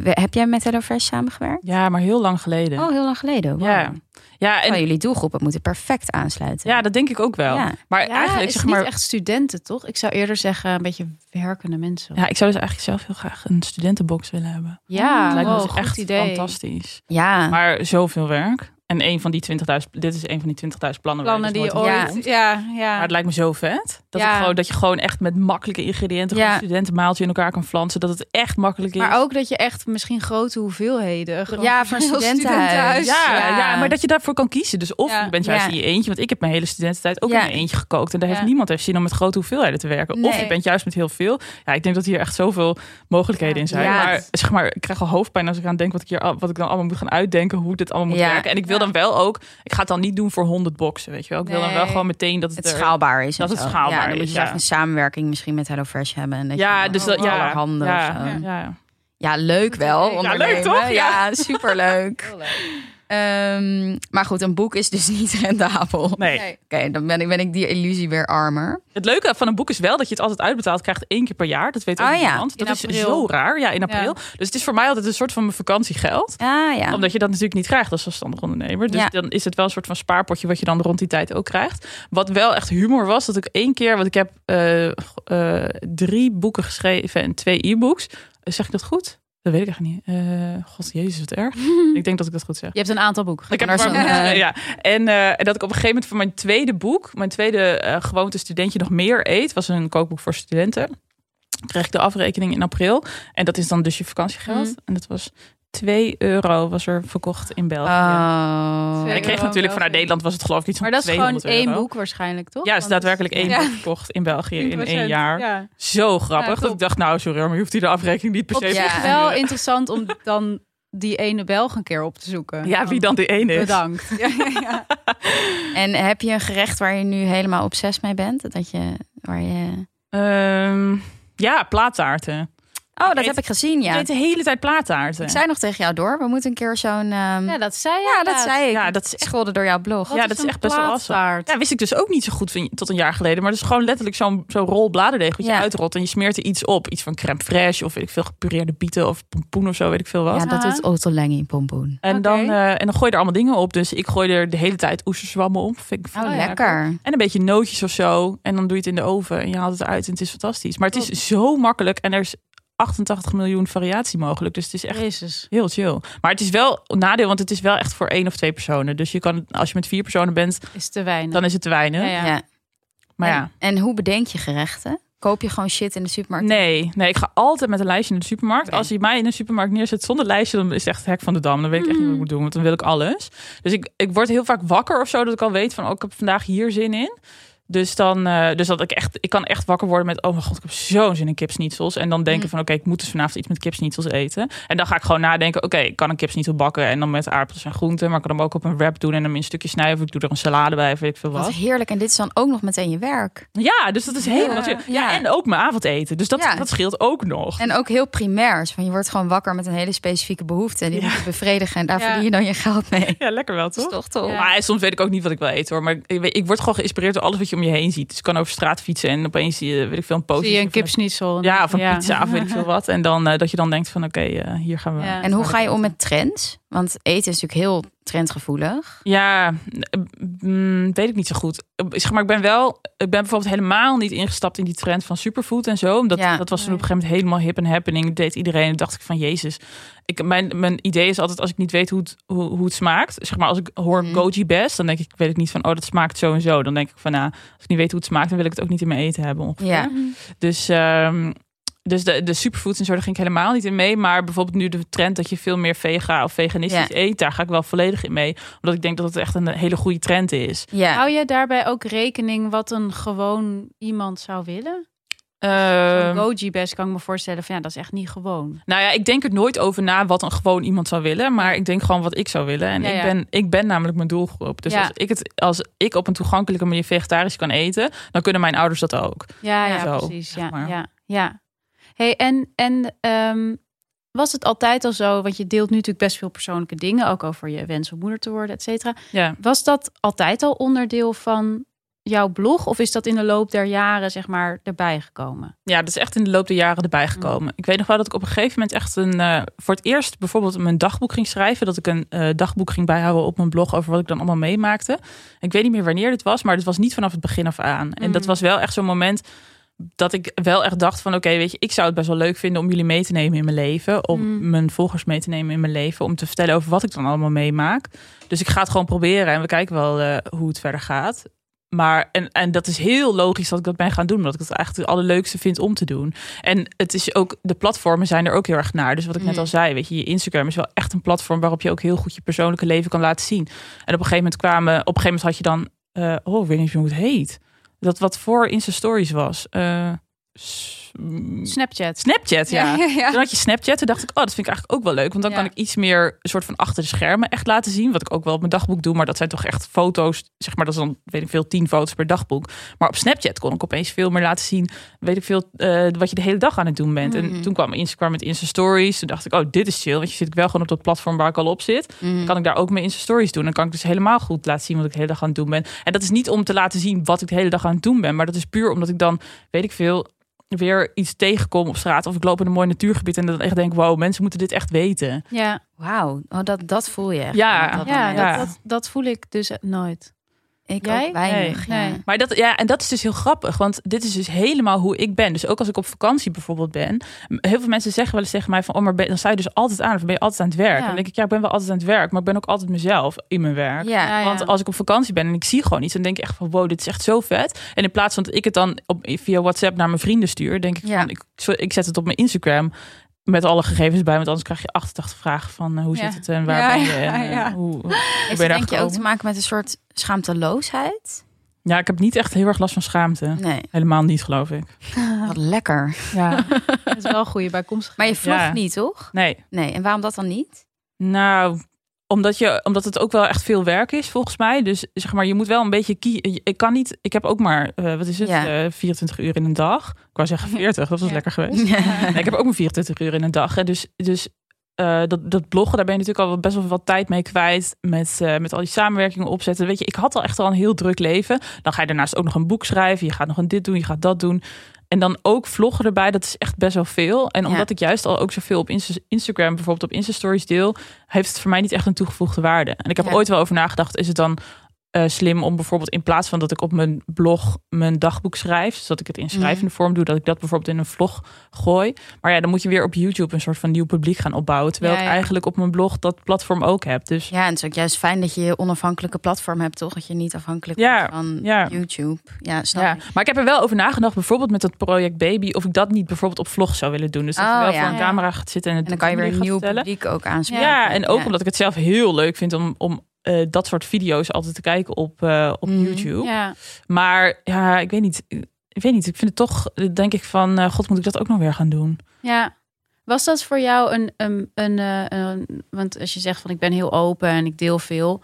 Heb jij met HelloFresh samengewerkt? Ja, maar heel lang geleden. Oh, heel lang geleden. Wow. Ja. Ja, en jullie doelgroepen moeten perfect aansluiten. Ja, dat denk ik ook wel. Ja. Maar ja, eigenlijk is zeg niet maar. echt studenten, toch? Ik zou eerder zeggen een beetje werkende mensen. Ja, ik zou dus eigenlijk zelf heel graag een studentenbox willen hebben. Ja, dat lijkt me dus goed echt idee. fantastisch. Ja. Maar zoveel werk. En een van die 20.000, dit is een van die 20.000 plannen. waar Plannen dus die ooit... Ja, ja. Maar het lijkt me zo vet. Dat, Ja. het gewoon, dat je gewoon echt met makkelijke ingrediënten Ja. studentenmaaltje in elkaar kan flansen. Dat het echt makkelijk is. Maar ook dat je echt misschien grote hoeveelheden... gewoon Ja, [laughs] heel studentenhuis. ja, ja. Ja. maar dat je daarvoor kan kiezen. Dus of je bent juist in je eentje. Want ik heb mijn hele studententijd ook in mijn eentje gekookt. En daar heeft niemand heeft zin om met grote hoeveelheden te werken. Of je bent juist met heel veel. Ja, ik denk dat hier echt zoveel mogelijkheden in zijn. Maar zeg maar, ik krijg al hoofdpijn als ik aan denk wat ik, hier, wat ik dan allemaal moet gaan uitdenken. Hoe dit allemaal moet werken. En ik wil. Dan wel ook... Ik ga het dan niet doen voor 100 boxen, weet je wel. Ik wil dan wel gewoon meteen dat het, het er- schaalbaar is. dat het zo. schaalbaar ja, dan moet je ja. zelf een samenwerking misschien met HelloFresh hebben. En dat Ja, je dus dat, ja, handen ja, of zo. ja, ja. Ja, leuk wel. Ja, leuk toch? Ja, superleuk. Heel leuk. Ehm, maar goed, een boek is dus [laughs] niet rendabel. Nee. Nee. Oké, dan ben ik, ben ik die illusie weer armer. Het leuke van een boek is wel dat je het altijd uitbetaald krijgt één keer per jaar. Dat weet ook ja. niemand. Dat is zo raar. Ja, in april. Dus het is voor mij altijd een soort van mijn vakantiegeld. Ah ja. Omdat je dat natuurlijk niet krijgt als zelfstandig ondernemer. Dus Ja. dan is het wel een soort van spaarpotje wat je dan rond die tijd ook krijgt. Wat wel echt humor was, dat ik één keer, want ik heb eh, eh, drie boeken geschreven en twee e-books. Eh, Zeg ik dat goed? Dat weet ik niet. Eh, God, jezus, wat erg. [laughs] ik denk dat ik dat goed zeg. Je hebt een aantal boeken Ik heb er zo'n, [laughs] ja. En, eh, en dat ik op een gegeven moment van mijn tweede boek, mijn tweede eh, gewoonte studentje nog meer eet, was een kookboek voor studenten. Kreeg ik de afrekening in april. En dat is dan dus je vakantiegeld. Mm. En dat was 2 euro was er verkocht in België. Oh. en ik kreeg natuurlijk vanuit. Nederland was het geloof ik iets van Maar dat is gewoon 200 één euro. boek waarschijnlijk, toch? Ja, het is Want- daadwerkelijk één Ja. boek verkocht in België in 10%. [laughs] één jaar. Ja. Zo grappig. Ja, dat ik dacht, nou sorry maar je hoeft hier de afrekening niet per Op se Ja. zich wel interessant om [laughs] dan die ene Belg een keer op te zoeken. Ja, wie dan die ene is. Bedankt. [laughs] Ja, ja, ja. En heb je een gerecht waar je nu helemaal obsess mee bent? Dat je, waar je... Ehm, ja, plaattaarten. Oh, dat eet- heb ik gezien, Ik ja. eet de hele tijd plaattaarten. Ik zei nog tegen jou door, we moeten een keer zo'n... ehm, Ja, dat zei je. ja, dat zei ik. Ja, dat is echt door jouw blog. Wat Ja, dat is echt best wel plaattaart? Ja, wist ik dus ook niet zo goed van, tot een jaar geleden. Maar dat is gewoon letterlijk zo'n zo'n rol bladerdeeg wat je Ja. uitrolt. En je smeert er iets op. Iets van crème fraîche of weet ik veel, gepureerde bieten of pompoen of zo, weet ik veel wat. Ja, dat Ja. doet Ottolenghi pompoen. En, dan, eh, en dan gooi je er allemaal dingen op. Dus ik gooi er de hele tijd oesterzwammen op. Vind ik Oh, lekker. En een beetje nootjes of zo. En dan doe je het in de oven en je haalt het eruit en het is fantastisch. Maar het is zo makkelijk en er is 88 miljoen variatie mogelijk. Dus het is echt Jezus. heel chill. Maar het is wel een nadeel, want het is wel echt voor één of twee personen. Dus je kan, als je met vier personen bent, Is te weinig. dan is het te weinig. Ja, ja. Ja. Maar en, ja. En hoe bedenk je gerechten? Koop je gewoon shit in de supermarkt? Nee, nee, ik ga altijd met een lijstje naar de supermarkt. Als je mij in een supermarkt neerzet zonder lijstje, dan is het echt het hek van de dam. Dan weet ik echt niet wat ik moet doen, want dan wil ik alles. Dus ik, ik word heel vaak wakker of zo, dat ik al weet van, oh, ik heb vandaag hier zin in. Dus dan, eh, dus dat ik echt, ik kan echt wakker worden met, oh mijn god, ik heb zo'n zin in kipsnietsels. En dan denken Mm. van, oké, ik moet dus vanavond iets met kipsnietsels eten. En dan ga ik gewoon nadenken, oké, ik kan een kipsnietsel bakken en dan met aardappels en groenten. Maar ik kan hem ook op een wrap doen en hem in stukjes snijden. Of ik doe er een salade bij, of weet ik veel wat. Wat heerlijk. En dit is dan ook nog meteen je werk. Ja, dus dat is helemaal... Ja, Ja, ja. en ook mijn avondeten. Dus dat, Ja. dat scheelt ook nog. En ook heel primair. Van je wordt gewoon wakker met een hele specifieke behoefte. Die Ja. moet je bevredigen. En daar verdien je dan je geld mee. Ja, lekker wel, Dat is toch? toch tof? Maar soms weet ik ook niet wat ik wil eten hoor. Maar ik word gewoon geïnspireerd door alles wat je om je heen ziet. Dus ik kan over straat fietsen en opeens zie je, weet ik veel, een poster. Zie je een en Ja, of een pizza of weet ik veel wat. En dan eh, dat je dan denkt van oké, eh, hier gaan we. Ja. En hoe ga je om met trends? Want eten is natuurlijk heel trendgevoelig. Ja, eh, mm, weet ik niet zo goed. Eh, Zeg maar, ik ben wel, ik ben bijvoorbeeld helemaal niet ingestapt in die trend van superfood en zo. Omdat Ja. dat was toen op een gegeven moment helemaal hip en happening. Dat deed iedereen. En dacht ik van Jezus. Ik, mijn, mijn idee is altijd als ik niet weet hoe het, hoe, hoe het smaakt. Zeg maar, als ik hoor Mhm. goji best, dan denk ik, weet ik niet van, oh, dat smaakt zo en zo. Dan denk ik van, nou, als ik niet weet hoe het smaakt, dan wil ik het ook niet in mijn eten hebben. Ongeveer. Ja. Dus, ehm, Dus de, de superfoods en zo, daar ging ik helemaal niet in mee. Maar bijvoorbeeld nu de trend dat je veel meer vega of veganistisch Ja. eet, daar ga ik wel volledig in mee. Omdat ik denk dat het echt een hele goede trend is. Ja. Hou je daarbij ook rekening wat een gewoon iemand zou willen? Ehm, Een goji best kan ik me voorstellen van ja, dat is echt niet gewoon. Nou ja, ik denk er nooit over na wat een gewoon iemand zou willen. Maar ik denk gewoon wat ik zou willen. En Ja, ik, ja. ben, ik ben namelijk mijn doelgroep. Dus Ja. als, ik het, als ik op een toegankelijke manier vegetarisch kan eten, dan kunnen mijn ouders dat ook. Ja, ja, Zo, precies. zeg Ja, maar. ja, ja. Hey, en en ehm, was het altijd al zo? Want je deelt nu natuurlijk best veel persoonlijke dingen, ook over je wens om moeder te worden, et cetera. Ja. Was dat altijd al onderdeel van jouw blog? Of is dat in de loop der jaren, zeg maar, erbij gekomen? Ja, dat is echt in de loop der jaren erbij Mm. gekomen. Ik weet nog wel dat ik op een gegeven moment echt een eh, voor het eerst bijvoorbeeld mijn dagboek ging schrijven. Dat ik een eh, dagboek ging bijhouden op mijn blog over wat ik dan allemaal meemaakte. Ik weet niet meer wanneer dit was, maar dit was niet vanaf het begin af aan. En Mm. dat was wel echt zo'n moment dat ik wel echt dacht van oké, weet je, ik zou het best wel leuk vinden om jullie mee te nemen in mijn leven. Om Mm. mijn volgers mee te nemen in mijn leven. Om te vertellen over wat ik dan allemaal meemaak. Dus ik ga het gewoon proberen en we kijken wel eh, hoe het verder gaat. Maar, en, en dat is heel logisch dat ik dat ben gaan doen. Omdat ik het eigenlijk het allerleukste vind om te doen. En het is ook, de platformen zijn er ook heel erg naar. Dus wat ik net Mm. al zei, weet je, je Instagram is wel echt een platform waarop je ook heel goed je persoonlijke leven kan laten zien. En op een gegeven moment kwamen, op een gegeven moment had je dan, eh, oh, ik weet niet hoe het heet. Dat wat voor Insta Stories was. Eh, Snapchat. Snapchat, ja. ja. Toen had je Snapchat. Toen dacht ik, oh, dat vind ik eigenlijk ook wel leuk. Want dan kan ik iets meer een soort van achter de schermen echt laten zien. Wat ik ook wel op mijn dagboek doe. Maar dat zijn toch echt foto's. Zeg maar, dat is dan, weet ik veel, tien foto's per dagboek. Maar op Snapchat kon ik opeens veel meer laten zien. Weet ik veel, eh, wat je de hele dag aan het doen bent. Mhm. En toen kwam Instagram met Insta Stories. Toen dacht ik, oh, dit is chill. Want je zit ik wel gewoon op dat platform waar ik al op zit. Mhm. Kan ik daar ook mijn Insta Stories doen. Dan kan ik dus helemaal goed laten zien wat ik de hele dag aan het doen ben. En dat is niet om te laten zien wat ik de hele dag aan het doen ben. Maar dat is puur omdat ik dan, weet ik veel, weer iets tegenkom op straat. Of ik loop in een mooi natuurgebied en dan echt denk, wow, mensen moeten dit echt weten. Ja, Wauw, oh, dat, dat voel je echt. Ja, op dat ja, moment. dat, Ja. Dat, dat voel ik dus nooit. Ik Jij? ook weinig. Nee, ja. nee. Maar dat, ja, en dat is dus heel grappig, want dit is dus helemaal hoe ik ben. Dus ook als ik op vakantie bijvoorbeeld ben, heel veel mensen zeggen wel eens tegen mij van, oh, maar ben, dan sta je dus altijd aan, of ben je altijd aan het werk? Ja. Dan denk ik, ja, ik ben wel altijd aan het werk, maar ik ben ook altijd mezelf in mijn werk. Ja. Ja, ja. Want als ik op vakantie ben en ik zie gewoon iets, dan denk ik echt van wow, dit is echt zo vet. En in plaats van dat ik het dan op, via WhatsApp naar mijn vrienden stuur, denk ik Ja. van ik, ik zet het op mijn Instagram met alle gegevens bij, want anders krijg je 88 vragen van eh, hoe Ja. zit het en waar Ja, ben je ja, en eh, ja. hoe, hoe Heeft ben je denk je ook te maken met een soort schaamteloosheid? Ja, ik heb niet echt heel erg last van schaamte. Nee, Helemaal niet, geloof ik. [laughs] wat lekker. Ja, [laughs] Dat is wel een goede bijkomstigheid. Maar je vlogt Ja. niet, toch? nee. Nee, en waarom dat dan niet? Nou, omdat, je, omdat het ook wel echt veel werk is, volgens mij. Dus zeg maar, je moet wel een beetje kiezen. Ik kan niet, ik heb ook maar, eh, wat is het, Ja. eh, 24 uur in een dag. Ik wou zeggen 40, dat was Ja. lekker geweest. [laughs] Nee, ik heb ook maar 24 uur in een dag. Hè. Dus, dus eh, dat, dat bloggen, daar ben je natuurlijk al best wel wat tijd mee kwijt. Met, eh, met al die samenwerkingen opzetten. Weet je, ik had al echt al een heel druk leven. Dan ga je daarnaast ook nog een boek schrijven. Je gaat nog een dit doen, je gaat dat doen. En dan ook vloggen erbij, dat is echt best wel veel. En omdat ik juist al ook zoveel op Insta- Instagram, bijvoorbeeld op Insta-stories deel, heeft het voor mij niet echt een toegevoegde waarde. En ik heb Ja. ooit wel over nagedacht, is het dan eh, slim om bijvoorbeeld in plaats van dat ik op mijn blog mijn dagboek schrijf, zodat ik het in schrijvende Mhm. vorm doe, dat ik dat bijvoorbeeld in een vlog gooi. Maar ja, dan moet je weer op YouTube een soort van nieuw publiek gaan opbouwen. Terwijl Ja, ik eigenlijk op mijn blog dat platform ook heb. Dus Ja, en het is ook juist fijn dat je je onafhankelijke platform hebt, toch? Dat je niet afhankelijk Ja, bent van. YouTube. Ja, snap ja, ik. maar ik heb er wel over nagedacht, bijvoorbeeld met dat project Baby, of ik dat niet bijvoorbeeld op vlog zou willen doen. Dus dat Oh, je wel voor een camera gaat zitten en het En dan kan je weer een nieuw publiek ook aanspreken. Ja, en ook omdat ik het zelf heel leuk vind om, om eh, dat soort video's altijd te kijken op, eh, op Mhm. YouTube. Ja, Maar ja, ik weet niet. Ik weet niet. Ik vind het toch, denk ik van, eh, god, moet ik dat ook nog weer gaan doen? ja. Was dat voor jou een, een, een, eh, een- want als je zegt van ik ben heel open en ik deel veel,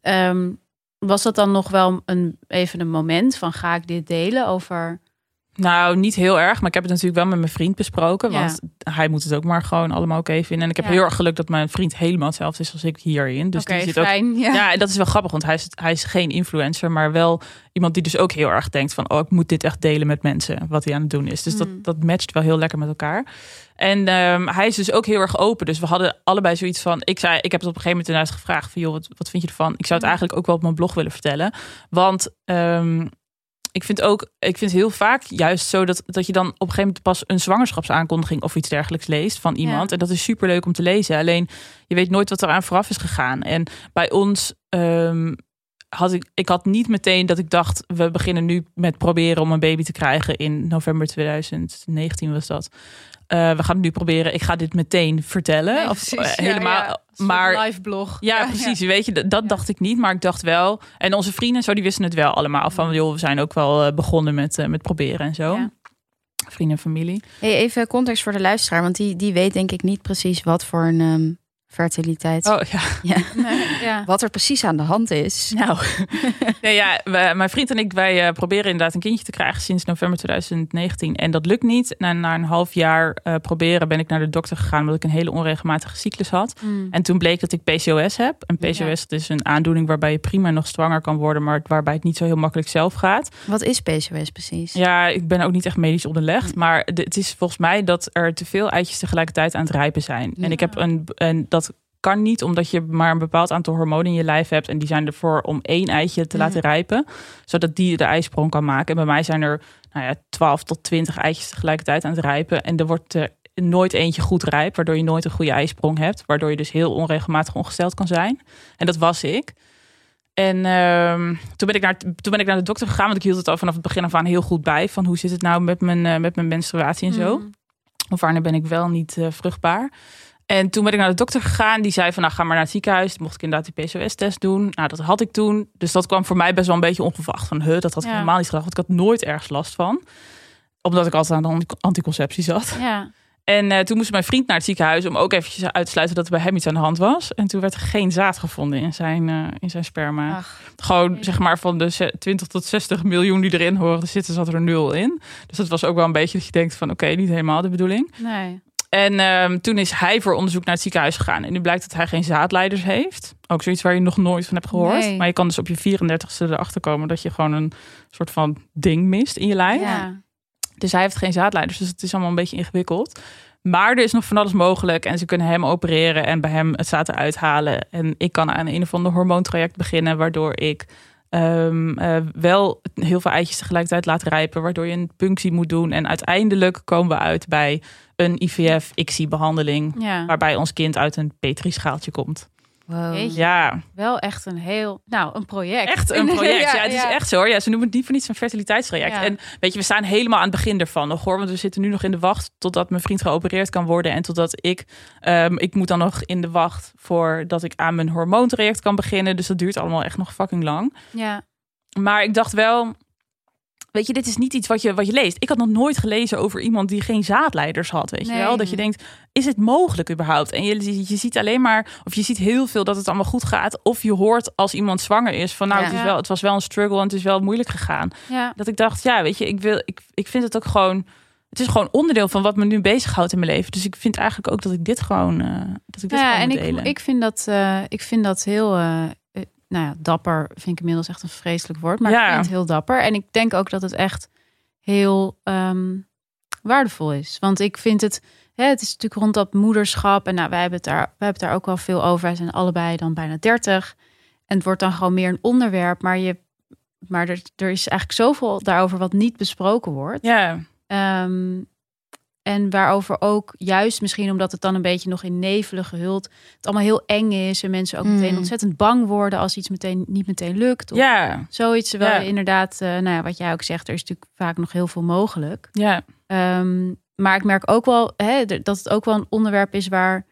ehm, was dat dan nog wel een, even een moment van ga ik dit delen over? Nou, niet heel erg, maar ik heb het natuurlijk wel met mijn vriend besproken. Ja. Want hij moet het ook maar gewoon allemaal oké vinden. En ik heb Ja. heel erg geluk dat mijn vriend helemaal hetzelfde is als ik hierin. Dus die zit ook fijn. ja. Ja, en dat is wel grappig, want hij is, hij is geen influencer, maar wel iemand die dus ook heel erg denkt van, oh, ik moet dit echt delen met mensen, wat hij aan het doen is. Dus Mm. dat, dat matcht wel heel lekker met elkaar. En ehm, hij is dus ook heel erg open. Dus we hadden allebei zoiets van, ik zei, ik heb het op een gegeven moment inderdaad gevraagd van, joh, wat, wat vind je ervan? Ik zou het Mm. eigenlijk ook wel op mijn blog willen vertellen, want ehm, ik vind ook, ik vind heel vaak juist zo dat, dat je dan op een gegeven moment pas een zwangerschapsaankondiging of iets dergelijks leest van iemand. Ja. En dat is super leuk om te lezen. Alleen je weet nooit wat er aan vooraf is gegaan. En bij ons, ehm, had ik, ik had niet meteen dat ik dacht, we beginnen nu met proberen om een baby te krijgen in november 2019 was dat. Uh, we gaan het nu proberen. Ik ga dit meteen vertellen. Nee, of uh, ja, helemaal. ja. Maar live blog. ja, precies. Weet je, dat dacht ik niet. Maar ik dacht wel. En onze vrienden, zo, die wisten het wel allemaal. Van joh, we zijn ook wel uh, begonnen met, met proberen en zo. Ja. Vrienden en familie. Hey, even context voor de luisteraar, want die, die weet denk ik niet precies wat voor een um, fertiliteit. Oh ja. [laughs] ja. Nee, [laughs] ja. Wat er precies aan de hand is. Nou, [laughs] nee, ja, mijn vriend en ik, wij uh, proberen inderdaad een kindje te krijgen sinds november 2019. En dat lukt niet. En na een half jaar uh, proberen ben ik naar de dokter gegaan, omdat ik een hele onregelmatige cyclus had. Mm. En toen bleek dat ik PCOS heb. En PCOS Ja. dat is een aandoening waarbij je prima nog zwanger kan worden, maar waarbij het niet zo heel makkelijk zelf gaat. Wat is PCOS precies? Ja, ik ben ook niet echt medisch onderlegd. Maar de- het is volgens mij dat er te veel eitjes tegelijkertijd aan het rijpen zijn. En ik heb een. En dat kan niet omdat je maar een bepaald aantal hormonen in je lijf hebt. En die zijn ervoor om één eitje te Mhm. laten rijpen. Zodat die de ijsprong kan maken. En bij mij zijn er nou ja, 12 tot 20 eitjes tegelijkertijd aan het rijpen. En er wordt er nooit eentje goed rijp. Waardoor je nooit een goede ijsprong hebt. Waardoor je dus heel onregelmatig ongesteld kan zijn. En dat was ik. En ehm, toen, ben ik naar, toen ben ik naar de dokter gegaan. Want ik hield het al vanaf het begin af aan heel goed bij. Van hoe zit het nou met mijn, eh, met mijn menstruatie en zo. Mm. Of wanneer ben ik wel niet eh, vruchtbaar. En toen ben ik naar de dokter gegaan. Die zei van, nou ga maar naar het ziekenhuis. Toen mocht ik inderdaad die PCOS-test doen. Nou, dat had ik toen. Dus dat kwam voor mij best wel een beetje onverwacht. Van, huh, dat had ik Ja. helemaal niet gedacht. Want ik had nooit ergens last van. Omdat ik altijd aan de anti- anticonceptie zat. Ja. En eh, toen moest mijn vriend naar het ziekenhuis... om ook eventjes uit te sluiten dat er bij hem iets aan de hand was. En toen werd er geen zaad gevonden in zijn, eh, in zijn sperma. Ach, Gewoon zeg maar van de ze- 20 tot 60 miljoen die erin horen zitten, zat er nul in. Dus dat was ook wel een beetje dat je denkt van oké, niet helemaal de bedoeling. Nee. En ehm, toen is hij voor onderzoek naar het ziekenhuis gegaan. En nu blijkt dat hij geen zaadleiders heeft. Ook zoiets waar je nog nooit van hebt gehoord. Nee. Maar je kan dus op je 34ste erachter komen dat je gewoon een soort van ding mist in je lijf. Ja. Dus hij heeft geen zaadleiders. Dus het is allemaal een beetje ingewikkeld. Maar er is nog van alles mogelijk. En ze kunnen hem opereren en bij hem het zaad eruit halen. En ik kan aan een of ander hormoontraject beginnen. Waardoor ik ehm, eh, wel heel veel eitjes tegelijkertijd laat rijpen. Waardoor je een punctie moet doen. En uiteindelijk komen we uit bij een IVF-ICSI-behandeling. ja. Waarbij ons kind uit een petrischaaltje komt. wow. Ja, Wel echt een heel, nou, een project. echt een [laughs] project. ja, het is ja. echt zo. hoor. Ja, ze noemen het niet voor niets een fertiliteitstraject. Ja. En weet je, we staan helemaal aan het begin ervan nog hoor. Want we zitten nu nog in de wacht totdat mijn vriend geopereerd kan worden. En totdat ik, ehm, ik moet dan nog in de wacht voordat ik aan mijn hormoontraject kan beginnen. Dus dat duurt allemaal echt nog fucking lang. Ja. Maar ik dacht wel, weet je, dit is niet iets wat je, wat je leest. Ik had nog nooit gelezen over iemand die geen zaadleiders had, weet je wel? Dat je denkt, is het mogelijk überhaupt? En je, je ziet alleen maar, of je ziet heel veel dat het allemaal goed gaat. Of je hoort als iemand zwanger is van, nou, Ja. het, is wel, het was wel een struggle en het is wel moeilijk gegaan. Ja. Dat ik dacht, ja, weet je, ik, wil, ik, ik vind het ook gewoon... Het is gewoon onderdeel van wat me nu bezighoudt in mijn leven. Dus ik vind eigenlijk ook dat ik dit gewoon, eh, dat ik dit ja, en ik, ik, vind dat, eh, ik vind dat heel, eh, nou ja, dapper vind ik inmiddels echt een vreselijk woord. Maar Ja. ik vind het heel dapper. En ik denk ook dat het echt heel ehm, waardevol is. Want ik vind het, hè, het is natuurlijk rond dat moederschap. En nou, wij hebben, het daar, wij hebben het daar ook wel veel over. Wij zijn allebei dan bijna 30. En het wordt dan gewoon meer een onderwerp. Maar, je, maar er, er is eigenlijk zoveel daarover wat niet besproken wordt. ja, Ehm, en waarover ook, juist misschien omdat het dan een beetje nog in nevelen gehuld, het allemaal heel eng is en mensen ook meteen Mm. ontzettend bang worden als iets meteen niet meteen lukt. Of ja, Zoiets, Ja. je inderdaad, eh, nou ja, wat jij ook zegt, er is natuurlijk vaak nog heel veel mogelijk. ja. Ehm, maar ik merk ook wel hè, dat het ook wel een onderwerp is waar,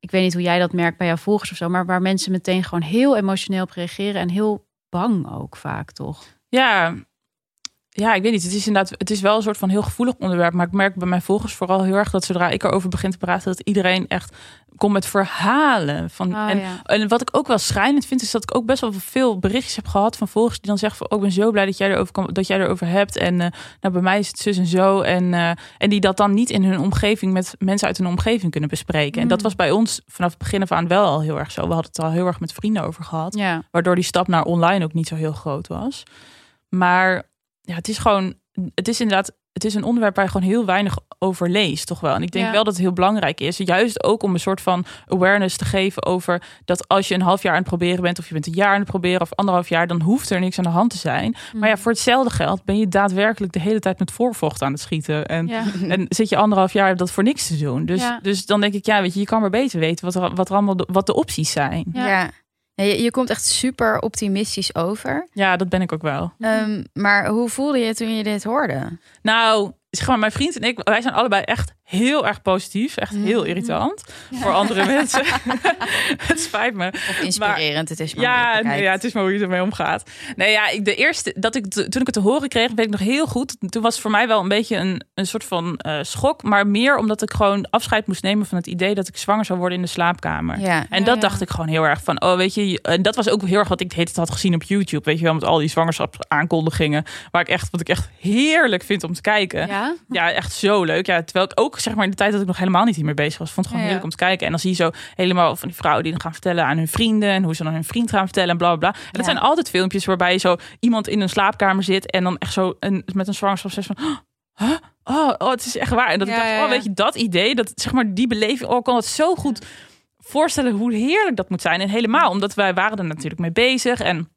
ik weet niet hoe jij dat merkt bij jouw volgers of zo, maar waar mensen meteen gewoon heel emotioneel op reageren en heel bang ook vaak, toch? Ja, ja, ik weet niet. Het is inderdaad, het is wel een soort van heel gevoelig onderwerp. Maar ik merk bij mijn volgers vooral heel erg dat zodra ik erover begin te praten, dat iedereen echt komt met verhalen. Van, Ah, en, ja. en wat ik ook wel schrijnend vind, is dat ik ook best wel veel berichtjes heb gehad van volgers die dan zeggen van, oh, ik ben zo blij dat jij erover, kan, dat jij erover hebt. En eh, nou, bij mij is het zus en zo. En, eh, en die dat dan niet in hun omgeving met mensen uit hun omgeving kunnen bespreken. En dat Mm. was bij ons vanaf het begin af aan wel al heel erg zo. We hadden het al heel erg met vrienden over gehad. Ja, Waardoor die stap naar online ook niet zo heel groot was. Maar ja, het is gewoon, het is inderdaad, het is een onderwerp waar je gewoon heel weinig over leest, toch wel. En ik denk Ja. wel dat het heel belangrijk is, juist ook om een soort van awareness te geven over dat als je een half jaar aan het proberen bent, of je bent een jaar aan het proberen, of anderhalf jaar, dan hoeft er niks aan de hand te zijn. Maar ja, Mm. voor hetzelfde geld ben je daadwerkelijk de hele tijd met voorvocht aan het schieten. En ja. [laughs] en zit je anderhalf jaar dat voor niks te doen. Dus, Ja. dus dan denk ik, ja, weet je, je kan maar beter weten wat er, wat er allemaal de, wat de opties zijn. Ja. Je, je komt echt super optimistisch over. Ja, dat ben ik ook wel. Ehm, maar hoe voelde je toen je dit hoorde? Nou, zeg maar, mijn vriend en ik, wij zijn allebei echt heel erg positief. Echt heel irritant voor andere [laughs] mensen. [laughs] het spijt me. Of inspirerend, het is maar Ja, het nee, ja, het is maar hoe je ermee omgaat. Nee, ja, ik, de eerste dat ik toen ik het te horen kreeg, weet ik nog heel goed. Toen was het voor mij wel een beetje een, een soort van eh, schok, maar meer omdat ik gewoon afscheid moest nemen van het idee dat ik zwanger zou worden in de slaapkamer. Ja. En dat ja. dacht ik gewoon heel erg van, oh weet je, en dat was ook heel erg wat ik tijd had gezien op YouTube, weet je wel, met al die zwangerschapsaankondigingen, waar ik echt, wat ik echt heerlijk vind om te kijken. Ja? Ja, echt zo leuk. Ja, terwijl ik ook zeg maar in de tijd dat ik nog helemaal niet hiermee bezig was, vond het gewoon Ja, ja. heerlijk om te kijken. En dan zie je zo helemaal van die vrouwen die dan gaan vertellen aan hun vrienden en hoe ze dan hun vriend gaan vertellen en bla bla bla. En dat zijn altijd filmpjes waarbij je zo iemand in een slaapkamer zit en dan echt zo een, met een zwangerschap van, huh? oh, oh, het is echt waar. En dat ik dacht, oh, weet je, dat idee, dat zeg maar die beleving, oh, kan het zo goed voorstellen hoe heerlijk dat moet zijn. En helemaal, omdat wij waren er natuurlijk mee bezig en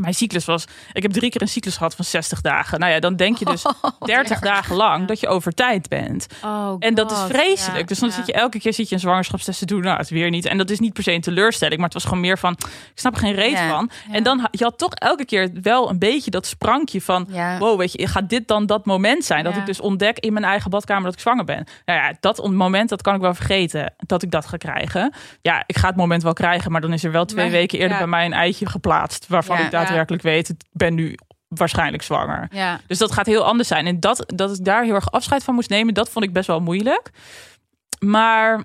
mijn cyclus was, ik heb drie keer een cyclus gehad van 60 dagen. Nou ja, dan denk je dus [laughs] 30 dagen lang dat je over tijd bent. Oh, En dat is vreselijk. ja, dus dan ja. zit je elke keer zit je een zwangerschapstest te doen. Nou, het weer niet. En dat is niet per se een teleurstelling, maar het was gewoon meer van, ik snap er geen reet van. En dan je had toch elke keer wel een beetje dat sprankje van, wow, weet je, gaat dit dan dat moment zijn dat ik dus ontdek in mijn eigen badkamer dat ik zwanger ben? Nou ja, dat moment dat kan ik wel vergeten dat ik dat ga krijgen. Ja, ik ga het moment wel krijgen, maar dan is er wel twee Maar- weken eerder bij mij een eitje geplaatst, waarvan ik daadwerkelijk weet, ik ben nu waarschijnlijk zwanger. Ja. Dus dat gaat heel anders zijn. En dat, dat ik daar heel erg afscheid van moest nemen, dat vond ik best wel moeilijk. Maar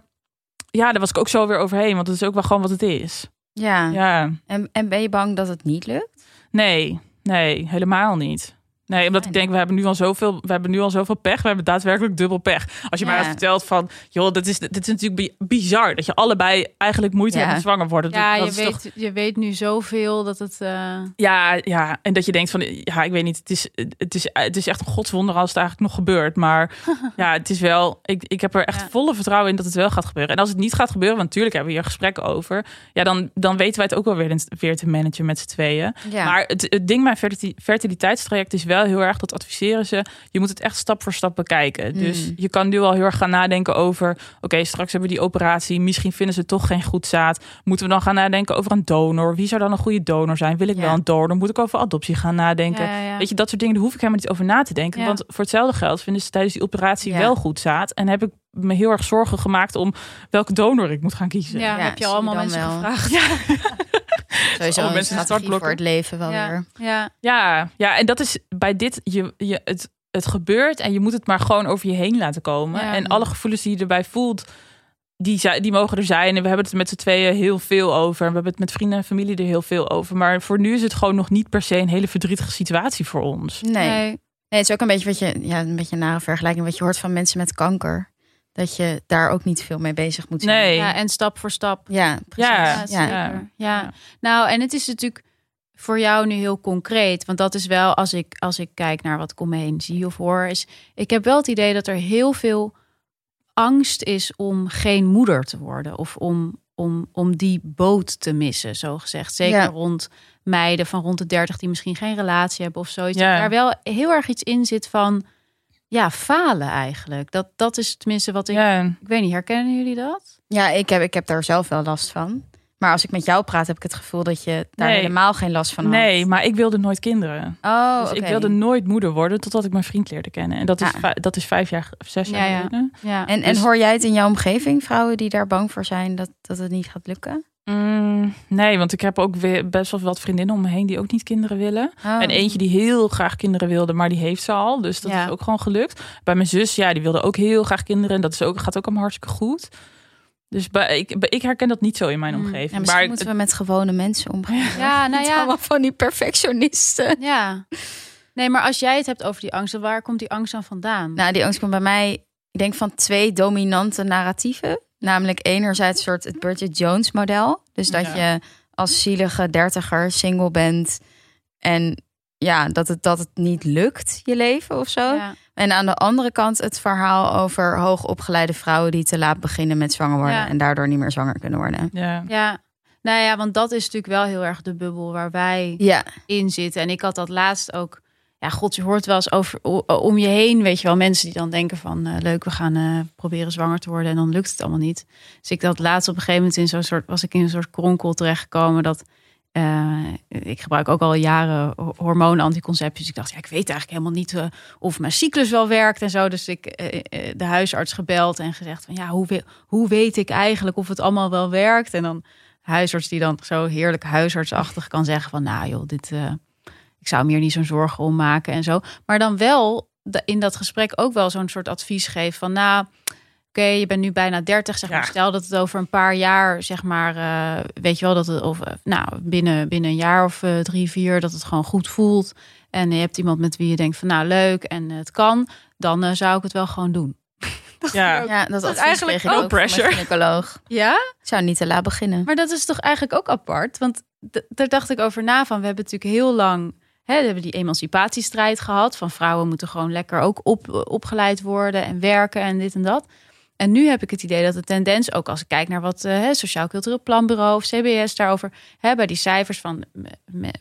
ja, daar was ik ook zo weer overheen, want het is ook wel gewoon wat het is. Ja. Ja, En, en ben je bang dat het niet lukt? nee, nee, helemaal niet. Nee, omdat ik denk, we hebben nu al zoveel, we hebben nu al zoveel pech. We hebben daadwerkelijk dubbel pech. Als je Ja. mij had verteld van, joh, dit is, dit is natuurlijk bi- bizar dat je allebei eigenlijk moeite Ja. hebt met zwanger worden. Ja, dat je is weet, toch- je weet nu zoveel dat het... eh, Ja, ja, en dat je denkt van, ja, ik weet niet, het is, het is, het is echt een godswonder als het eigenlijk nog gebeurt. Maar [laughs] ja, het is wel, ik, ik heb er echt Ja. volle vertrouwen in dat het wel gaat gebeuren. En als het niet gaat gebeuren, want natuurlijk hebben we hier gesprekken over, ja, dan, dan weten wij het ook wel weer, weer te managen met z'n tweeën. Ja. Maar het, het ding ferti- fertiliteitstraject is wel heel erg, dat adviseren ze, je moet het echt stap voor stap bekijken. Dus Mm. je kan nu al heel erg gaan nadenken over, oké, straks hebben we die operatie, misschien vinden ze toch geen goed zaad. Moeten we dan gaan nadenken over een donor? Wie zou dan een goede donor zijn? Wil ik Ja. wel een donor? Moet ik over adoptie gaan nadenken? ja, ja. Weet je, dat soort dingen, daar hoef ik helemaal niet over na te denken. Want voor hetzelfde geld vinden ze tijdens die operatie wel goed zaad. En heb ik me heel erg zorgen gemaakt om welke donor ik moet gaan kiezen. ja, Ja, heb je allemaal mensen wel. gevraagd? [laughs] Sowieso alle een mensen startblokken. voor het leven wel Ja. weer. Ja. Ja, ja, en dat is bij dit, je, je, het, het gebeurt en je moet het maar gewoon over je heen laten komen. Ja. En alle gevoelens die je erbij voelt, die, zijn- die mogen er zijn. En we hebben het met z'n tweeën heel veel over. En we hebben het met vrienden en familie er heel veel over. Maar voor nu is het gewoon nog niet per se een hele verdrietige situatie voor ons. Nee. nee. het is ook een beetje wat je, ja, een beetje een nare vergelijking wat je hoort van mensen met kanker. Dat je daar ook niet veel mee bezig moet zijn. Nee. ja, en stap voor stap. Ja, precies. Ja. Ja, Ja. zeker. Ja. Ja. Nou, en het is natuurlijk voor jou nu heel concreet. Want dat is wel, als ik, als ik kijk naar wat ik om me heen zie of hoor, is... Ik heb wel het idee dat er heel veel angst is om geen moeder te worden. Of om, om, om die boot te missen, zo gezegd. Zeker Ja. rond meiden van rond de 30 die misschien geen relatie hebben of zoiets. Daar wel heel erg iets in zit van... Ja, falen eigenlijk. Dat, dat is tenminste wat ik... Ja, Ik weet niet, herkennen jullie dat? Ja, ik heb, ik heb daar zelf wel last van. Maar als ik met jou praat, heb ik het gevoel dat je daar Nee. helemaal geen last van had. nee, maar ik wilde nooit kinderen. Oh, Dus ik wilde nooit moeder worden totdat ik mijn vriend leerde kennen. En dat is, Ja. dat is vijf jaar of zes jaar Ja, ja. geleden. Ja. En, en Dus- hoor jij het in jouw omgeving, vrouwen die daar bang voor zijn dat, dat het niet gaat lukken? Mm, nee, want ik heb ook weer best wel wat vriendinnen om me heen die ook niet kinderen willen. Oh. En eentje die heel graag kinderen wilde, maar die heeft ze al. Dus dat Ja. is ook gewoon gelukt. Bij mijn zus, ja, die wilde ook heel graag kinderen. En dat is ook, gaat ook allemaal hartstikke goed. Dus bij, ik, bij- ik herken dat niet zo in mijn Mm. omgeving. Ja, misschien maar moeten we met gewone mensen omgaan. Ja, [laughs] nou ja. allemaal van die perfectionisten. Ja. Nee, maar als jij het hebt over die angst, waar komt die angst dan vandaan? Nou, die angst komt bij mij, ik denk van twee dominante narratieven. Namelijk enerzijds soort het Bridget Jones model. Dus dat Ja. je als zielige dertiger single bent en ja, dat het, dat het niet lukt, je leven of zo. ja. En aan de andere kant het verhaal over hoogopgeleide vrouwen die te laat beginnen met zwanger worden Ja. en daardoor niet meer zwanger kunnen worden. ja. ja. Nou ja, want dat is natuurlijk wel heel erg de bubbel waar wij Ja, in zitten. En ik had dat laatst ook ja, god, je hoort wel eens over om je heen, weet je wel, mensen die dan denken van uh, leuk, we gaan uh, proberen zwanger te worden en dan lukt het allemaal niet. Dus ik dat laatst op een gegeven moment in zo'n soort, was ik in een soort kronkel terechtgekomen dat uh, ik gebruik ook al jaren hormonen, anticoncepties. Ik dacht, ja, ik weet eigenlijk helemaal niet of mijn cyclus wel werkt en zo. Dus ik de huisarts gebeld en gezegd van ja, hoe, hoe weet ik eigenlijk of het allemaal wel werkt? En dan huisarts die dan zo heerlijk huisartsachtig kan zeggen van nou joh, dit, ik zou meer niet zo'n zorgen om maken en zo. Maar dan wel in dat gesprek ook wel zo'n soort advies geven van nou oké, je bent nu bijna 30, zeg maar. Stel dat het over een paar jaar, zeg maar, uh, weet je wel, dat het over, nou, binnen, binnen een jaar of uh, drie, vier, dat het gewoon goed voelt. En je hebt iemand met wie je denkt van, nou, leuk en het kan, dan uh, zou ik het wel gewoon doen. [laughs] ja, ja, dat, dat is eigenlijk ook pressure. Gynaecoloog. Ja? Ik zou niet te laat beginnen. Maar dat is toch eigenlijk ook apart? Want daar dacht ik over na van, we hebben natuurlijk heel lang We hebben die emancipatiestrijd gehad. Van vrouwen moeten gewoon lekker ook op, opgeleid worden en werken en dit en dat. En nu heb ik het idee dat de tendens, ook als ik kijk naar wat uh, Sociaal Cultureel Planbureau of CBS daarover hebben, die cijfers van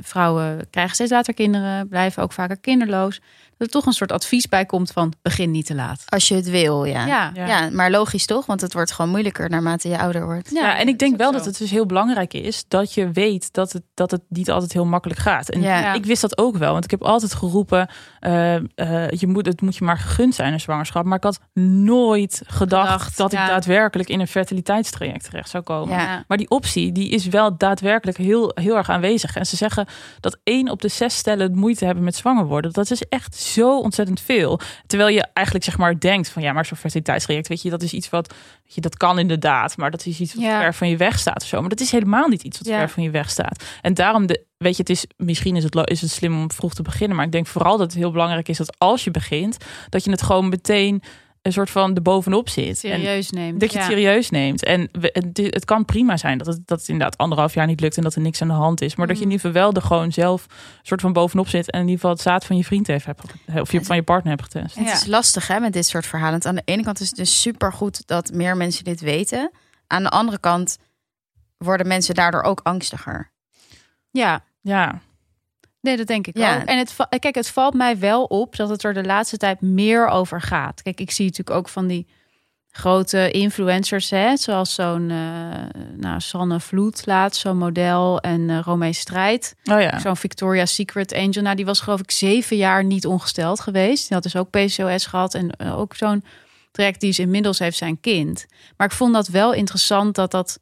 vrouwen krijgen steeds later kinderen, blijven ook vaker kinderloos er toch een soort advies bij komt van begin niet te laat. Als je het wil, ja. Ja, ja. maar logisch toch? Want het wordt gewoon moeilijker naarmate je ouder wordt. Ja, en ik denk wel dat het dus heel belangrijk is dat je weet dat het, dat het niet altijd heel makkelijk gaat. En ja. ik wist dat ook wel, want ik heb altijd geroepen, uh, uh, je moet, het moet je maar gegund zijn een zwangerschap. Maar ik had nooit gedacht, dat ik daadwerkelijk in een fertiliteitstraject terecht zou komen. Maar die optie, die is wel daadwerkelijk heel, heel erg aanwezig. En ze zeggen dat één op de zes stellen moeite hebben met zwanger worden. Dat is echt zo ontzettend veel. Terwijl je eigenlijk zeg maar denkt van ja, maar zo'n fertiliteitstraject, weet je, dat is iets wat je dat kan inderdaad, maar dat is iets wat ver van je weg staat of zo. Maar dat is helemaal niet iets wat ver van je weg staat. En daarom de, weet je, het is misschien is het, is het slim om vroeg te beginnen, maar ik denk vooral dat het heel belangrijk is dat als je begint, dat je het gewoon meteen een soort van de bovenop zit. Serieus neemt. Dat je het serieus neemt. En het, het, kan prima zijn dat het, dat het inderdaad anderhalf jaar niet lukt en dat er niks aan de hand is. Maar dat je in mm. ieder geval wel er gewoon zelf een soort van bovenop zit. En in ieder geval het zaad van je vriend heeft of je, van je partner hebt getest. Het is lastig hè, met dit soort verhalen. aan de ene kant is het dus super goed dat meer mensen dit weten. Aan de andere kant worden mensen daardoor ook angstiger. Ja. Ja. Nee, dat denk ik ja. ook. En het, kijk, het valt mij wel op dat het er de laatste tijd meer over gaat. Kijk, ik zie natuurlijk ook van die grote influencers, hè, zoals zo'n uh, nou, Sanne Vloed laat, zo'n model en uh, Romee Strijd. Oh ja. Zo'n Victoria's Secret Angel. Nou, die was geloof ik zeven jaar niet ongesteld geweest. Die had dus ook PCOS gehad en uh, ook zo'n traject die is inmiddels heeft zijn kind. Maar ik vond dat wel interessant dat dat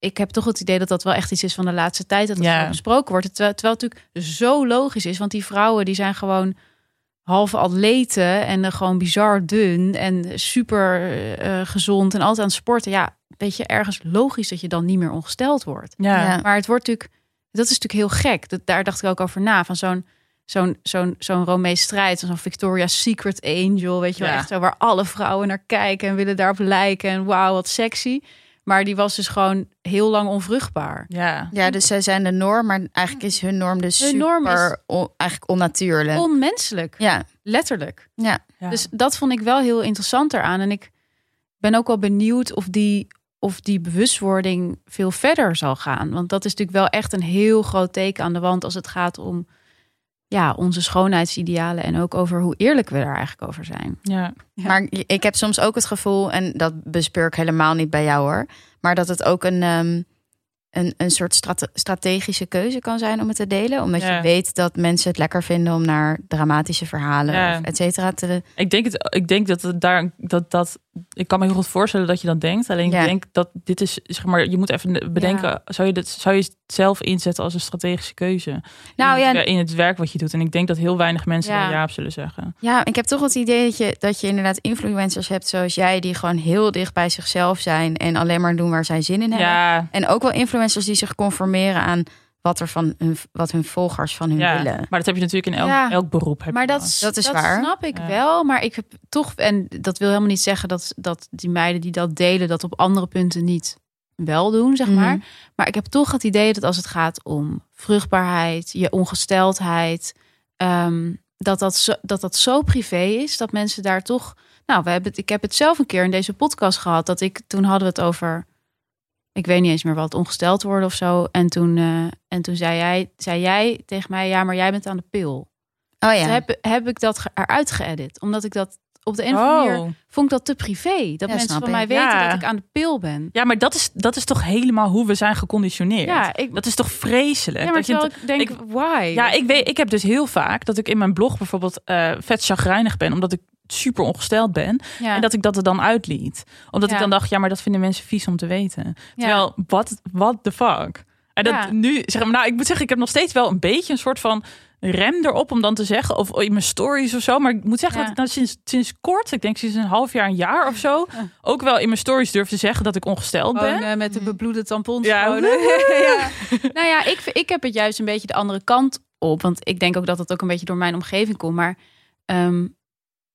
ik heb toch het idee dat dat wel echt iets is van de laatste tijd. Dat het ja. besproken wordt. Terwijl, terwijl het natuurlijk zo logisch is. Want die vrouwen die zijn gewoon halve atleten. En gewoon bizar dun. En super uh, gezond. En altijd aan het sporten. Ja, weet je, ergens logisch dat je dan niet meer ongesteld wordt. Ja. Maar het wordt natuurlijk... Dat is natuurlijk heel gek. Dat, daar dacht ik ook over na. Van zo'n zo'n zo'n zo'n Romee strijd, zo'n Victoria's Secret Angel, weet je wel, echt zo waar alle vrouwen naar kijken en willen daarop lijken en wauw, wat sexy. Maar die was dus gewoon heel lang onvruchtbaar. Ja, ja dus zij zijn de norm, maar eigenlijk is hun norm dus hun norm is eigenlijk onnatuurlijk. Onmenselijk. Ja. Letterlijk. Ja. Dus dat vond ik wel heel interessant eraan. En ik ben ook wel benieuwd of die, of die bewustwording veel verder zal gaan. Want dat is natuurlijk wel echt een heel groot teken aan de wand als het gaat om ja, onze schoonheidsidealen en ook over hoe eerlijk we daar eigenlijk over zijn. Ja. Maar ik heb soms ook het gevoel, en dat bespeur ik helemaal niet bij jou hoor, maar dat het ook een, um, een, een soort strategische keuze kan zijn om het te delen. Omdat je weet dat mensen het lekker vinden om naar dramatische verhalen, ja. of et cetera, te. Ik denk, het, ik denk dat het daar dat, dat ik kan me heel goed voorstellen dat je dat denkt. Alleen ik denk dat dit is, zeg maar, je moet even bedenken, zou je dit, zou je het zelf inzetten als een strategische keuze? Nou in ja, het, in het werk wat je doet. En ik denk dat heel weinig mensen ja. ja op zullen zeggen. Ja, ik heb toch het idee dat je, dat je inderdaad influencers hebt zoals jij, die gewoon heel dicht bij zichzelf zijn en alleen maar doen waar zij zin in hebben. Ja. En ook wel influencers die zich conformeren aan wat er van hun, wat hun volgers van hun ja, willen. Maar dat heb je natuurlijk in elk, elk beroep. Heb maar dat, dat is waar. snap ik wel. Maar ik heb toch, en dat wil helemaal niet zeggen dat, dat die meiden die dat delen, dat op andere punten niet wel doen, zeg maar. Mhm. Maar ik heb toch het idee dat als het gaat om vruchtbaarheid, je ongesteldheid, um, dat, dat, zo, dat dat zo privé is dat mensen daar toch. Nou, we hebben het, ik heb het zelf een keer in deze podcast gehad. Dat ik toen hadden we het over ik weet niet eens meer wat ongesteld worden of zo. En toen, uh, en toen zei, jij, zei jij tegen mij, ja, maar jij bent aan de pil. Oh ja. Toen heb, heb ik dat eruit geëdit. Omdat ik dat op de een of andere manier Oh. vond ik dat te privé. Dat Ja, mensen van ik. mij weten Ja. dat ik aan de pil ben. Ja, maar dat is, dat is toch helemaal hoe we zijn geconditioneerd. Ja, ik, Dat is toch vreselijk? ja maar dat je ik denk, ik- why? Ja, ik weet, ik heb dus heel vaak dat ik in mijn blog bijvoorbeeld eh, vet chagrijnig ben, omdat ik super ongesteld ben. Ja. En dat ik dat er dan uitliet. Omdat ik dan dacht, ja, maar dat vinden mensen vies om te weten. Ja. Terwijl, what, what the fuck? En dat Ja. nu, zeg maar, nou, ik moet zeggen, ik heb nog steeds wel een beetje een soort van rem erop om dan te zeggen, of in mijn stories of zo. Maar ik moet zeggen Ja. dat ik nou sinds, sinds kort, ik denk sinds een half jaar, een jaar of zo, Ja. ook wel in mijn stories durf te zeggen dat ik ongesteld ben. Gewoon, eh, met de bebloede tampons. [laughs] Ja. ja. Nou ja, ik, ik heb het juist een beetje de andere kant op. Want ik denk ook dat het ook een beetje door mijn omgeving komt. Maar ehm,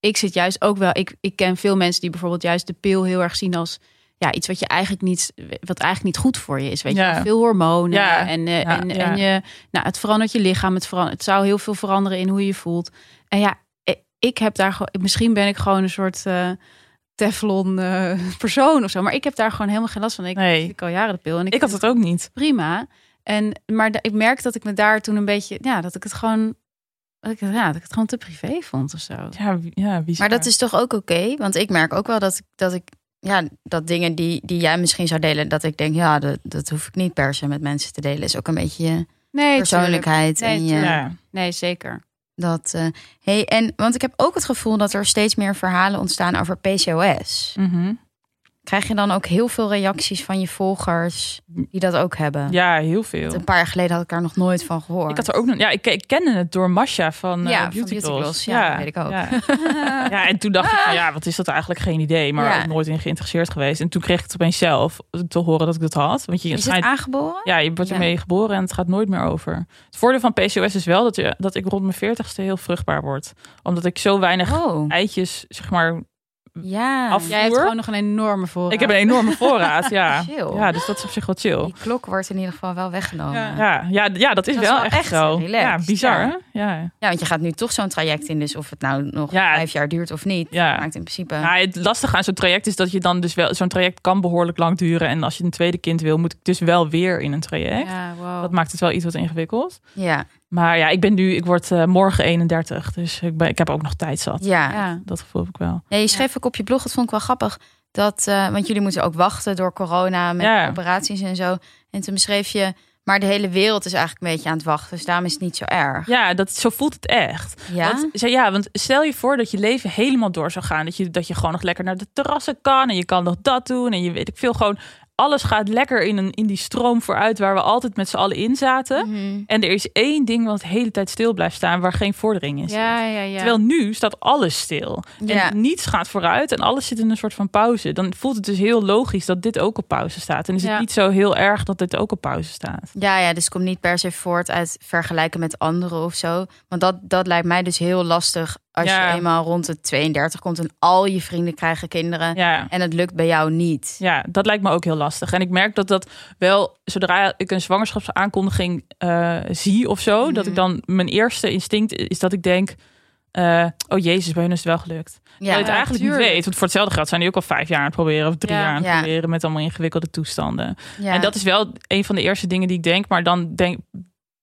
ik zit juist ook wel... Ik, ik ken veel mensen die bijvoorbeeld juist de pil heel erg zien als... Ja, iets wat je eigenlijk niet, wat eigenlijk niet goed voor je is. Weet Ja. je, veel hormonen Ja. en, eh, Ja, en, en je, nou, het verandert je lichaam. Het, verander, het zou heel veel veranderen in hoe je je voelt. En ja, ik- ik heb daar gewoon, misschien ben ik gewoon een soort eh, Teflon eh, persoon of zo. Maar ik heb daar gewoon helemaal geen last van. Ik, Nee. ik al jaren de pil en ik, Ik had het ook niet. prima. En, maar ik merk dat ik me daar toen een beetje, ja, dat ik het gewoon, dat ik, ja, dat ik het gewoon te privé vond of zo. Ja, ja wie Maar dat is toch ook oké? Want ik merk ook wel dat, ik- dat ik, ja, dat dingen die, die jij misschien zou delen, dat ik denk, ja, dat, dat hoef ik niet per se met mensen te delen. Is ook een beetje je Nee, persoonlijkheid. Nee, en je. Ja. Nee, zeker. dat, eh, hey, en, want ik heb ook het gevoel dat er steeds meer verhalen ontstaan over PCOS. Mhm. Krijg je dan ook heel veel reacties van je volgers die dat ook hebben? Ja, heel veel. Een paar jaar geleden had ik daar nog nooit van gehoord. Ik had er ook nog, ja, ik, ik kende het door Masha van, eh Ja, van Beauty Beauty Gloss. Gloss. Ja, dat weet ik ook. Ja. [laughs] Ja, en toen dacht ik, van, ja, wat is dat eigenlijk? Geen idee, maar ook nooit in geïnteresseerd geweest. En toen kreeg ik het opeens zelf te horen dat ik dat had. Want je Is het aangeboren? ja, je wordt ermee geboren en het gaat nooit meer over. Het voordeel van PCOS is wel dat, je, dat ik rond mijn veertigste heel vruchtbaar word. Omdat ik zo weinig Oh, eitjes, zeg maar, ja. Af- Jij hebt gewoon nog een enorme voorraad. ik heb een enorme voorraad. Ja, [laughs] Chill. ja dus dat is op zich wel chill. Die klok wordt in ieder geval wel weggenomen. Ja. Ja, Ja, ja, ja dat is Dat wel, wel echt echt zo. relaxed. Ja, bizar Ja. hè? Ja. want je gaat nu toch zo'n traject in. Dus of het nou nog Ja. vijf jaar duurt of niet, Ja. maakt in principe... Ja, het lastige aan zo'n traject is dat je dan dus wel... Zo'n traject kan behoorlijk lang duren. En als je een tweede kind wil, moet ik dus wel weer in een traject. Ja, wow. Dat maakt het wel iets wat ingewikkeld. Ja, Maar ja, ik ben nu... Ik word eh, morgen 31. Dus ik, ben, ik heb ook nog tijd zat. ja. ja. Dat gevoel heb ik wel. Ja, je schreef ook op je blog, dat vond ik wel grappig. Dat, eh, want jullie moeten ook wachten door corona met Ja. operaties en zo. En toen beschreef je, maar de hele wereld is eigenlijk een beetje aan het wachten. Dus daarom is het niet zo erg. Ja, dat, zo voelt het echt. Ja? Want, ja, want stel je voor dat je leven helemaal door zou gaan. Dat je, dat je gewoon nog lekker naar de terrassen kan. En je kan nog dat doen. En je weet ik veel gewoon... Alles gaat lekker in, een, in die stroom vooruit waar we altijd met z'n allen in zaten. Mhm. En er is één ding wat de hele tijd stil blijft staan waar geen vordering in zit. Ja, ja, ja. Terwijl nu staat alles stil. En niets gaat vooruit en alles zit in een soort van pauze. Dan voelt het dus heel logisch dat dit ook op pauze staat. En is het niet zo heel erg dat dit ook op pauze staat. Ja, ja, dus het komt niet per se voort uit vergelijken met anderen of zo. Want dat, dat lijkt mij dus heel lastig als Ja. je eenmaal rond de 32 komt en al je vrienden krijgen kinderen. Ja. En het lukt bij jou niet. Ja, dat lijkt me ook heel lastig. En ik merk dat dat wel, zodra ik een zwangerschapsaankondiging eh, zie of zo, dat Mhm. ik dan mijn eerste instinct is dat ik denk, eh, oh jezus, bij hun is het wel gelukt. Ja, je het eigenlijk tuurlijk. niet weet. Want voor hetzelfde geld zijn die ook al vijf jaar aan het proberen of drie Ja. jaar aan het Ja. proberen met allemaal ingewikkelde toestanden. ja. En dat is wel een van de eerste dingen die ik denk. Maar dan denk,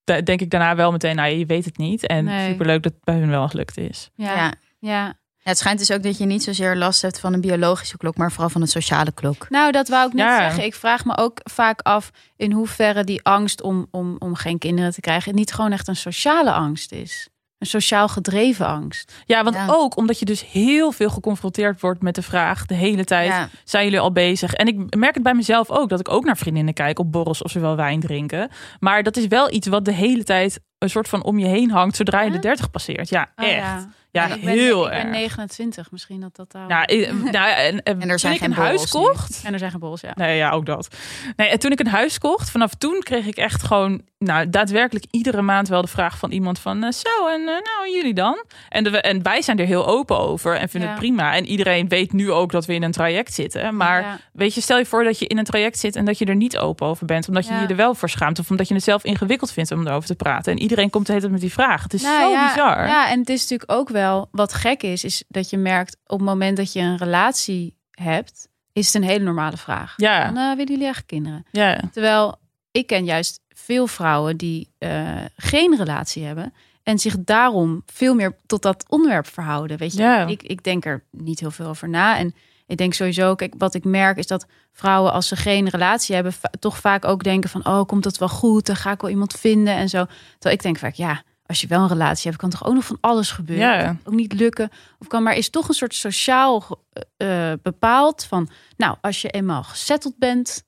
denk ik daarna wel meteen, nou je weet het niet. En Nee. superleuk dat het bij hun wel gelukt is. Ja. ja. ja. Ja, het schijnt dus ook dat je niet zozeer last hebt van een biologische klok, maar vooral van een sociale klok. Nou, dat wou ik net Ja. zeggen. Ik vraag me ook vaak af in hoeverre die angst om, om, om geen kinderen te krijgen niet gewoon echt een sociale angst is. Een sociaal gedreven angst. Ja, want Ja. ook omdat je dus heel veel geconfronteerd wordt met de vraag de hele tijd. Ja. Zijn jullie al bezig? En ik merk het bij mezelf ook, dat ik ook naar vriendinnen kijk op borrels of ze wel wijn drinken. Maar dat is wel iets wat de hele tijd een soort van om je heen hangt zodra je de 30 passeert. Ja, Oh, echt. ja. Ja, ik ben, heel ik erg. ben 29, misschien dat dat daar. Ja, ik- [laughs] nou, ja, en, en, En er zijn toen ik geen een huis nu. kocht. En er zijn geen borrels, ja. Nee, ja, ook dat. Nee, en toen ik een huis kocht, vanaf toen kreeg ik echt gewoon, nou, daadwerkelijk iedere maand wel de vraag van iemand van, eh, zo, en eh, nou, en jullie dan? En, de, en wij zijn er heel open over en vinden Ja. het prima. En iedereen weet nu ook dat we in een traject zitten. Maar Ja. weet je, stel je voor dat je in een traject zit en dat je er niet open over bent, omdat je Ja. je er wel voor schaamt of omdat je het zelf ingewikkeld vindt om erover te praten. En iedereen komt de hele tijd met die vraag. Het is Nou zo ja, bizar. Ja, en het is natuurlijk ook wel wat gek is, is dat je merkt op het moment dat je een relatie hebt, is het een hele normale vraag. Ja, Dan, eh, willen jullie echt kinderen? ja. Terwijl ik ken juist veel vrouwen die eh, geen relatie hebben En zich daarom veel meer tot dat onderwerp verhouden. Weet je, Ja. ik, ik denk er niet heel veel over na. En ik denk sowieso, kijk, wat ik merk is dat vrouwen, als ze geen relatie hebben, toch vaak ook denken van, oh, komt dat wel goed? Dan ga ik wel iemand vinden en zo. Terwijl ik denk vaak, ja, als je wel een relatie hebt, kan toch ook nog van alles gebeuren. Ja. Ook niet lukken. Of kan maar is toch een soort sociaal ge- eh, bepaald van, nou, als je eenmaal gezetteld bent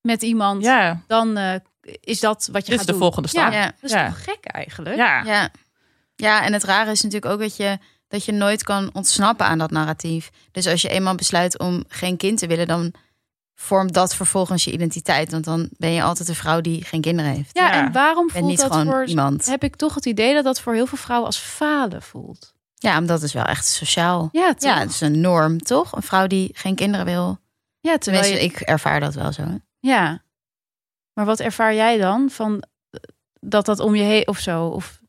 met iemand, Ja, dan eh, is dat wat je dit is gaat de doen. volgende stap. Ja, Ja. dat is Ja. toch gek eigenlijk? Ja. Ja. ja, en het rare is natuurlijk ook dat je, dat je nooit kan ontsnappen aan dat narratief. Dus als je eenmaal besluit om geen kind te willen, dan vormt dat vervolgens je identiteit. Want dan ben je altijd een vrouw die geen kinderen heeft. Ja, Ja. en waarom En voelt niet dat gewoon voor... iemand. Heb ik toch het idee dat dat voor heel veel vrouwen als falen voelt. Ja, omdat het wel echt sociaal. Ja, toch? Ja, het is een norm, toch? Een vrouw die geen kinderen wil. ja terwijl Tenminste, je... ik ervaar dat wel zo. Ja. Maar wat ervaar jij dan van dat dat om je heen of zo? Of...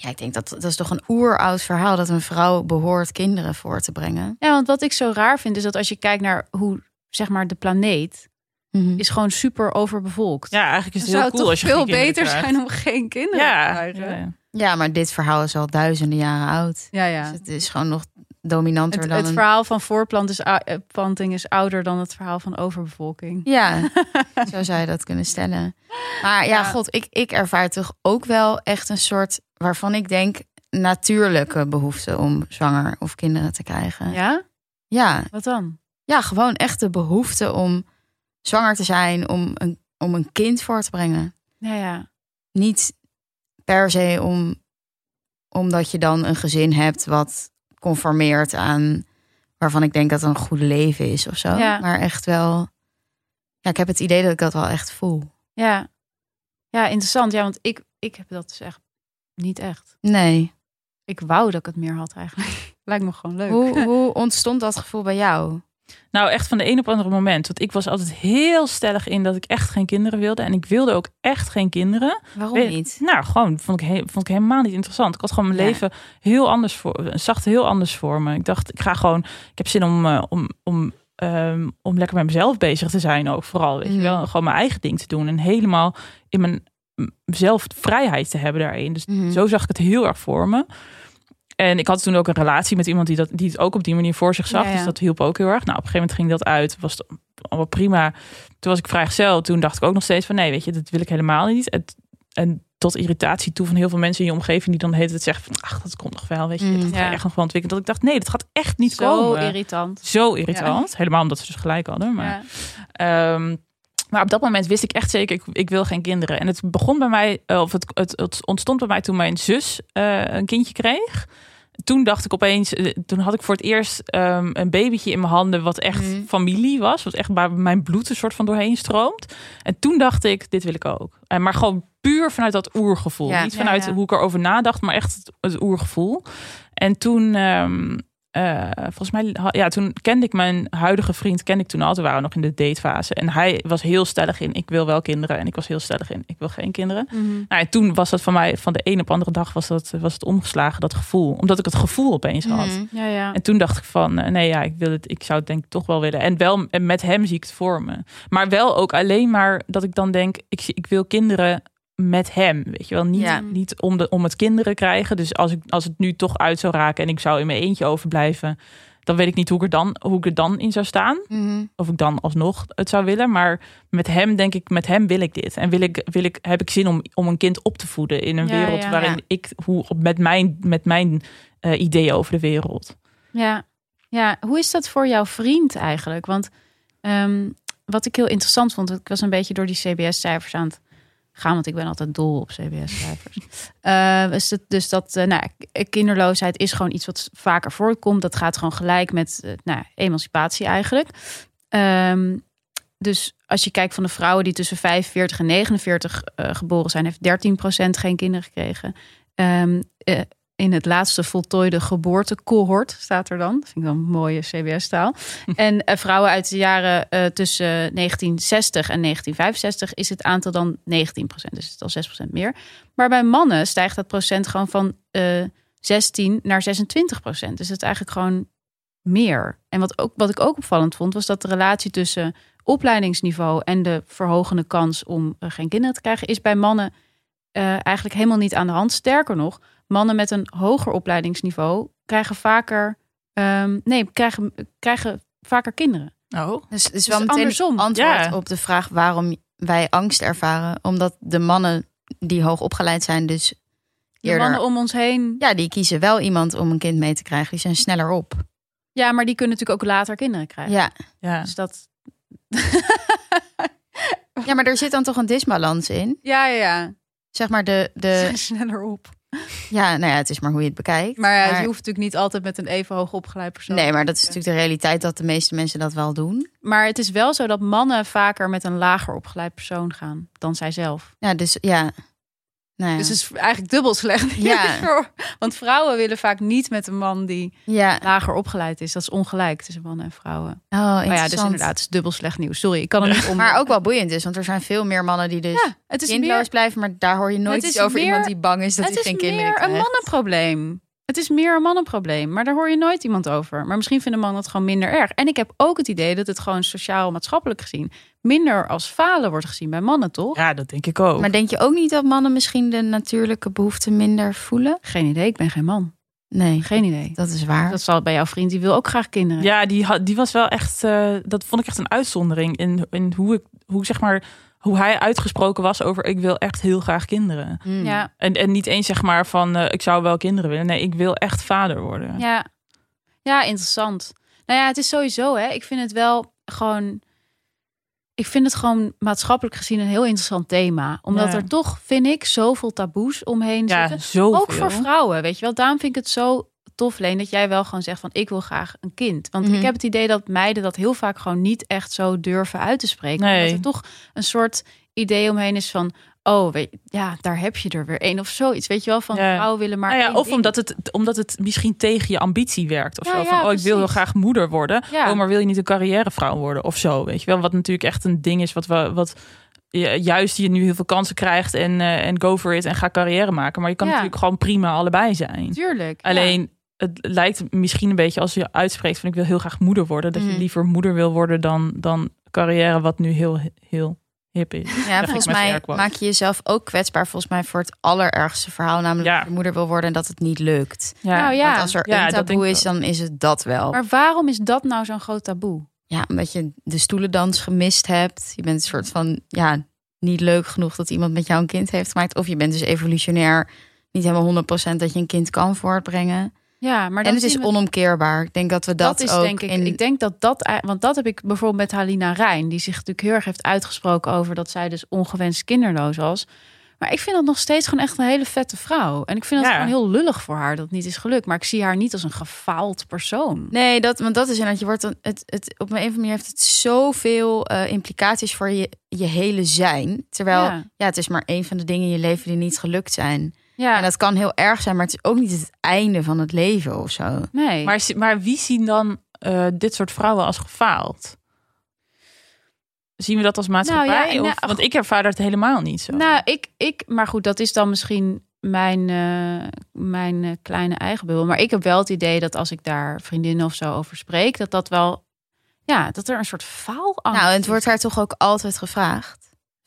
Ja, ik denk dat dat is toch een oeroud verhaal dat een vrouw behoort kinderen voor te brengen. Ja, want wat ik zo raar vind is dat als je kijkt naar hoe zeg maar de planeet is gewoon super overbevolkt. Ja, eigenlijk is het heel cool toch als je veel beter krijgt. zijn om geen kinderen te Ja, krijgen. ja. Ja, maar dit verhaal is al duizenden jaren oud. Ja, ja. Dus het is gewoon nog dominanter Het, dan het een... verhaal van voorplant is, eh, is ouder dan het verhaal van overbevolking. Ja, [laughs] zo zou je dat kunnen stellen. Maar ja, Ja. god, ik, ik ervaar toch ook wel echt een soort... waarvan ik denk natuurlijke behoefte om zwanger of kinderen te krijgen. Ja? Ja, Wat dan? ja gewoon echt de behoefte om zwanger te zijn, om een, om een kind voor te brengen. Ja, ja. Niet per se om, omdat je dan een gezin hebt wat conformeert aan waarvan ik denk dat het een goede leven is of zo. Ja. Maar echt wel. Ja, ik heb het idee dat ik dat wel echt voel. Ja, ja interessant. Ja, want ik, ik heb dat dus echt niet echt. Nee. Ik wou dat ik het meer had eigenlijk. [laughs] Lijkt me gewoon leuk. Hoe, hoe [laughs] ontstond dat gevoel bij jou? Nou, echt van de een op andere moment. Want ik was altijd heel stellig in dat ik echt geen kinderen wilde. En ik wilde ook echt geen kinderen. Waarom Weet- niet? Nou, gewoon vond ik, he- vond ik helemaal niet interessant. Ik had gewoon mijn Ja. leven heel anders voor, zag heel anders voor me. Ik dacht, ik ga gewoon, ik heb zin om, eh, om, om, ehm, om lekker met mezelf bezig te zijn ook vooral. Weet je Mhm. wel, gewoon mijn eigen ding te doen en helemaal in mijn zelf vrijheid te hebben daarin. Dus Mhm. zo zag ik het heel erg voor me. En ik had toen ook een relatie met iemand die, dat, die het ook op die manier voor zich zag. Ja, ja. Dus dat hielp ook heel erg. Nou, op een gegeven moment ging dat uit. Was het allemaal prima. Toen was ik vrijgezel. Toen dacht ik ook nog steeds van nee, weet je, dat wil ik helemaal niet. En, en tot irritatie toe van heel veel mensen in je omgeving die dan hele tijd zeggen van ach, dat komt nog wel, weet je, Mm. dat ga je Ja. echt nog wel ontwikkelen. Dat ik dacht nee, dat gaat echt niet Zo komen. irritant. Zo irritant. Helemaal omdat ze dus gelijk hadden. Maar Ja. Maar op dat moment wist ik echt zeker, ik, ik wil geen kinderen. En het begon bij mij, eh, of het, het, het ontstond bij mij toen mijn zus eh, een kindje kreeg. Toen dacht ik opeens, eh, toen had ik voor het eerst ehm, een babytje in mijn handen, wat echt Mhm. familie was, wat echt bij mijn bloed een soort van doorheen stroomt. En toen dacht ik, dit wil ik ook. En maar gewoon puur vanuit dat oergevoel. Ja. Niet vanuit ja. hoe ik erover nadacht, maar echt het, het oergevoel. En toen, ehm, eh, volgens mij, ja, toen kende ik mijn huidige vriend, kende ik toen al. We waren nog in de datefase. En hij was heel stellig in, ik wil wel kinderen. En ik was heel stellig in, ik wil geen kinderen. Mhm. Nou, en toen was dat van mij, van de een op andere dag was, dat, was het omgeslagen, dat gevoel. Omdat ik het gevoel opeens had. Mhm. Ja, ja. En toen dacht ik van, eh, nee ja, ik wil het, ik zou het denk ik toch wel willen. En wel en met hem zie ik het voor me. Maar wel ook alleen maar dat ik dan denk, ik, ik wil kinderen met hem, weet je wel, niet, Ja. niet om, de, om het kinderen krijgen. Dus als, ik, als het nu toch uit zou raken en ik zou in mijn eentje overblijven, dan weet ik niet hoe ik er dan, hoe ik er dan in zou staan. Mhm. Of ik dan alsnog het zou willen. Maar met hem denk ik, met hem wil ik dit. En wil ik, wil ik, heb ik zin om, om een kind op te voeden in een Ja, wereld ja. waarin ik, hoe, met mijn, met mijn eh, ideeën over de wereld. Ja. ja, hoe is dat voor jouw vriend eigenlijk? Want ehm, wat ik heel interessant vond, ik was een beetje door die CBS-cijfers aan het gaan, want ik ben altijd dol op CBS-cijfers. [laughs] Eh, dus dat eh, nou, ja, kinderloosheid is gewoon iets wat vaker voorkomt. Dat gaat gewoon gelijk met eh, nou, emancipatie eigenlijk. Ehm, dus als je kijkt van de vrouwen die tussen 45 en 49 eh, geboren zijn, heeft 13% geen kinderen gekregen. Ehm, eh, in het laatste voltooide geboortecohort staat er dan. Dat vind ik wel een mooie CBS-taal. [laughs] en eh, vrouwen uit de jaren eh, tussen 1960 en 1965 is het aantal dan 19% Dus het is al 6% meer. Maar bij mannen stijgt dat procent gewoon van eh 16 naar 26% Dus het is eigenlijk gewoon meer. En wat, ook, wat ik ook opvallend vond, was dat de relatie tussen opleidingsniveau en de verhogende kans om geen kinderen te krijgen, is bij mannen eigenlijk helemaal niet aan de hand. Sterker nog, mannen met een hoger opleidingsniveau krijgen vaker, ehm, nee, krijgen, krijgen vaker kinderen. Oh. Dus het is Dus wel meteen andersom. antwoord Ja. op de vraag waarom wij angst ervaren. Omdat de mannen die hoog opgeleid zijn, dus De eerder... mannen om ons heen, Ja, die kiezen wel iemand om een kind mee te krijgen. Die zijn sneller op. ja, maar die kunnen natuurlijk ook later kinderen krijgen. Ja. Ja. Dus dat, ja, maar er zit dan toch een disbalans in. ja, ja, ja. Zeg maar de... [laughs] Ze de zijn sneller op. [laughs] ja, nou ja, het is maar hoe je het bekijkt. Maar, ja, je hoeft natuurlijk niet altijd met een even hoog opgeleid persoon. Nee, maar dat is natuurlijk de realiteit dat de meeste mensen dat wel doen. Maar het is wel zo dat mannen vaker met een lager opgeleid persoon gaan dan zijzelf. Ja, dus ja. Nou ja. Dus het is eigenlijk dubbel slecht. Ja. [laughs] Want vrouwen willen vaak niet met een man die ja. lager opgeleid is. Dat is ongelijk tussen mannen en vrouwen. Oh, Maar ja, dus inderdaad, het is dubbel slecht nieuws. Sorry, ik kan er niet om. Maar ook wel boeiend is, want er zijn veel meer mannen die dus ja, het is kindloos meer, blijven, maar daar hoor je nooit Het iets is over meer- iemand die bang is dat het hij is geen kinderen meer krijgt. een mannenprobleem. Het is meer een mannenprobleem, maar daar hoor je nooit iemand over. Maar misschien vinden mannen het gewoon minder erg. En ik heb ook het idee dat het gewoon sociaal-maatschappelijk gezien minder als falen wordt gezien bij mannen, toch? ja, dat denk ik ook. Maar denk je ook niet dat mannen misschien de natuurlijke behoeften minder voelen? Geen idee, ik ben geen man. Nee, Geen idee. dat is waar. Dat zal bij jouw vriend, die wil ook graag kinderen. Ja, die, had, die was wel echt. eh, dat vond ik echt een uitzondering in, in hoe ik, hoe zeg maar, hoe hij uitgesproken was over ik wil echt heel graag kinderen. Hmm. ja. En, en niet eens zeg maar van eh, ik zou wel kinderen willen. Nee, ik wil echt vader worden. Ja. ja, interessant. Nou ja, het is sowieso, hè. Ik vind het wel gewoon... Ik vind het gewoon maatschappelijk gezien een heel interessant thema. Omdat Ja. er toch, vind ik, zoveel taboes omheen Ja, zitten. zo. Ook voor vrouwen, weet je wel. Daarom vind ik het zo tof, Leen, dat jij wel gewoon zegt van... ik wil graag een kind. Want Mhm. ik heb het idee dat meiden dat heel vaak gewoon niet echt zo durven uit te spreken. Nee. Omdat er toch een soort idee omheen is van... oh, weet, ja, daar heb je er weer één of zoiets. Weet je wel, van Ja. vrouwen willen maar Nou ja, of ding. omdat het, omdat het misschien tegen je ambitie werkt. Of Ja, zo. Van, oh, ik wil heel graag moeder worden. Ja. Oh, maar wil je niet een carrièrevrouw worden? Of zo, weet je wel. Wat natuurlijk echt een ding is wat, we, wat je- juist je nu heel veel kansen krijgt. En, eh, en go for it en ga carrière maken. Maar je kan natuurlijk gewoon prima allebei zijn. Tuurlijk. Alleen, het lijkt misschien een beetje als je uitspreekt van ik wil heel graag moeder worden. Dat je liever moeder wil worden dan, dan carrière wat nu heel, heel hip is. Ja, volgens mij maak je jezelf ook kwetsbaar volgens mij voor het allerergste verhaal. Namelijk Ja. dat je moeder wil worden en dat het niet lukt. Nou ja. Want als er Ja, denk taboe is, dan is het dat wel. Maar waarom is dat nou zo'n groot taboe? Ja, omdat je de stoelendans gemist hebt. Je bent een soort van, ja, niet leuk genoeg dat iemand met jou een kind heeft gemaakt. Of je bent dus evolutionair niet helemaal 100% dat je een kind kan voortbrengen. Ja, maar en het is we- onomkeerbaar. Ik denk dat we dat, dat is ook denk ik. in... Ik denk dat dat, want dat heb ik bijvoorbeeld met Halina Rijn, die zich natuurlijk heel erg heeft uitgesproken over dat zij dus ongewenst kinderloos was. Maar ik vind dat nog steeds gewoon echt een hele vette vrouw. En ik vind het Ja. gewoon heel lullig voor haar dat het niet is gelukt. Maar ik zie haar niet als een gefaald persoon. Nee, dat, want dat is inderdaad, je wordt dan, het, het, op een of andere manier heeft het zoveel eh, implicaties voor je, je hele zijn. Terwijl, ja. Ja. het is maar één van de dingen in je leven die niet gelukt zijn. Ja, En dat kan heel erg zijn, maar het is ook niet het einde van het leven of zo. nee. Maar, maar wie zien dan eh, dit soort vrouwen als gefaald? Zien we dat als maatschappij? Nou ja, of, want ik ervaar dat helemaal niet zo. Nou, ik, ik, maar goed, dat is dan misschien mijn, eh, mijn eh, kleine eigen bubbel. Maar ik heb wel het idee dat als ik daar vriendinnen of zo over spreek, dat dat wel, ja, dat er een soort faalangst Nou, het is. wordt haar toch ook altijd gevraagd.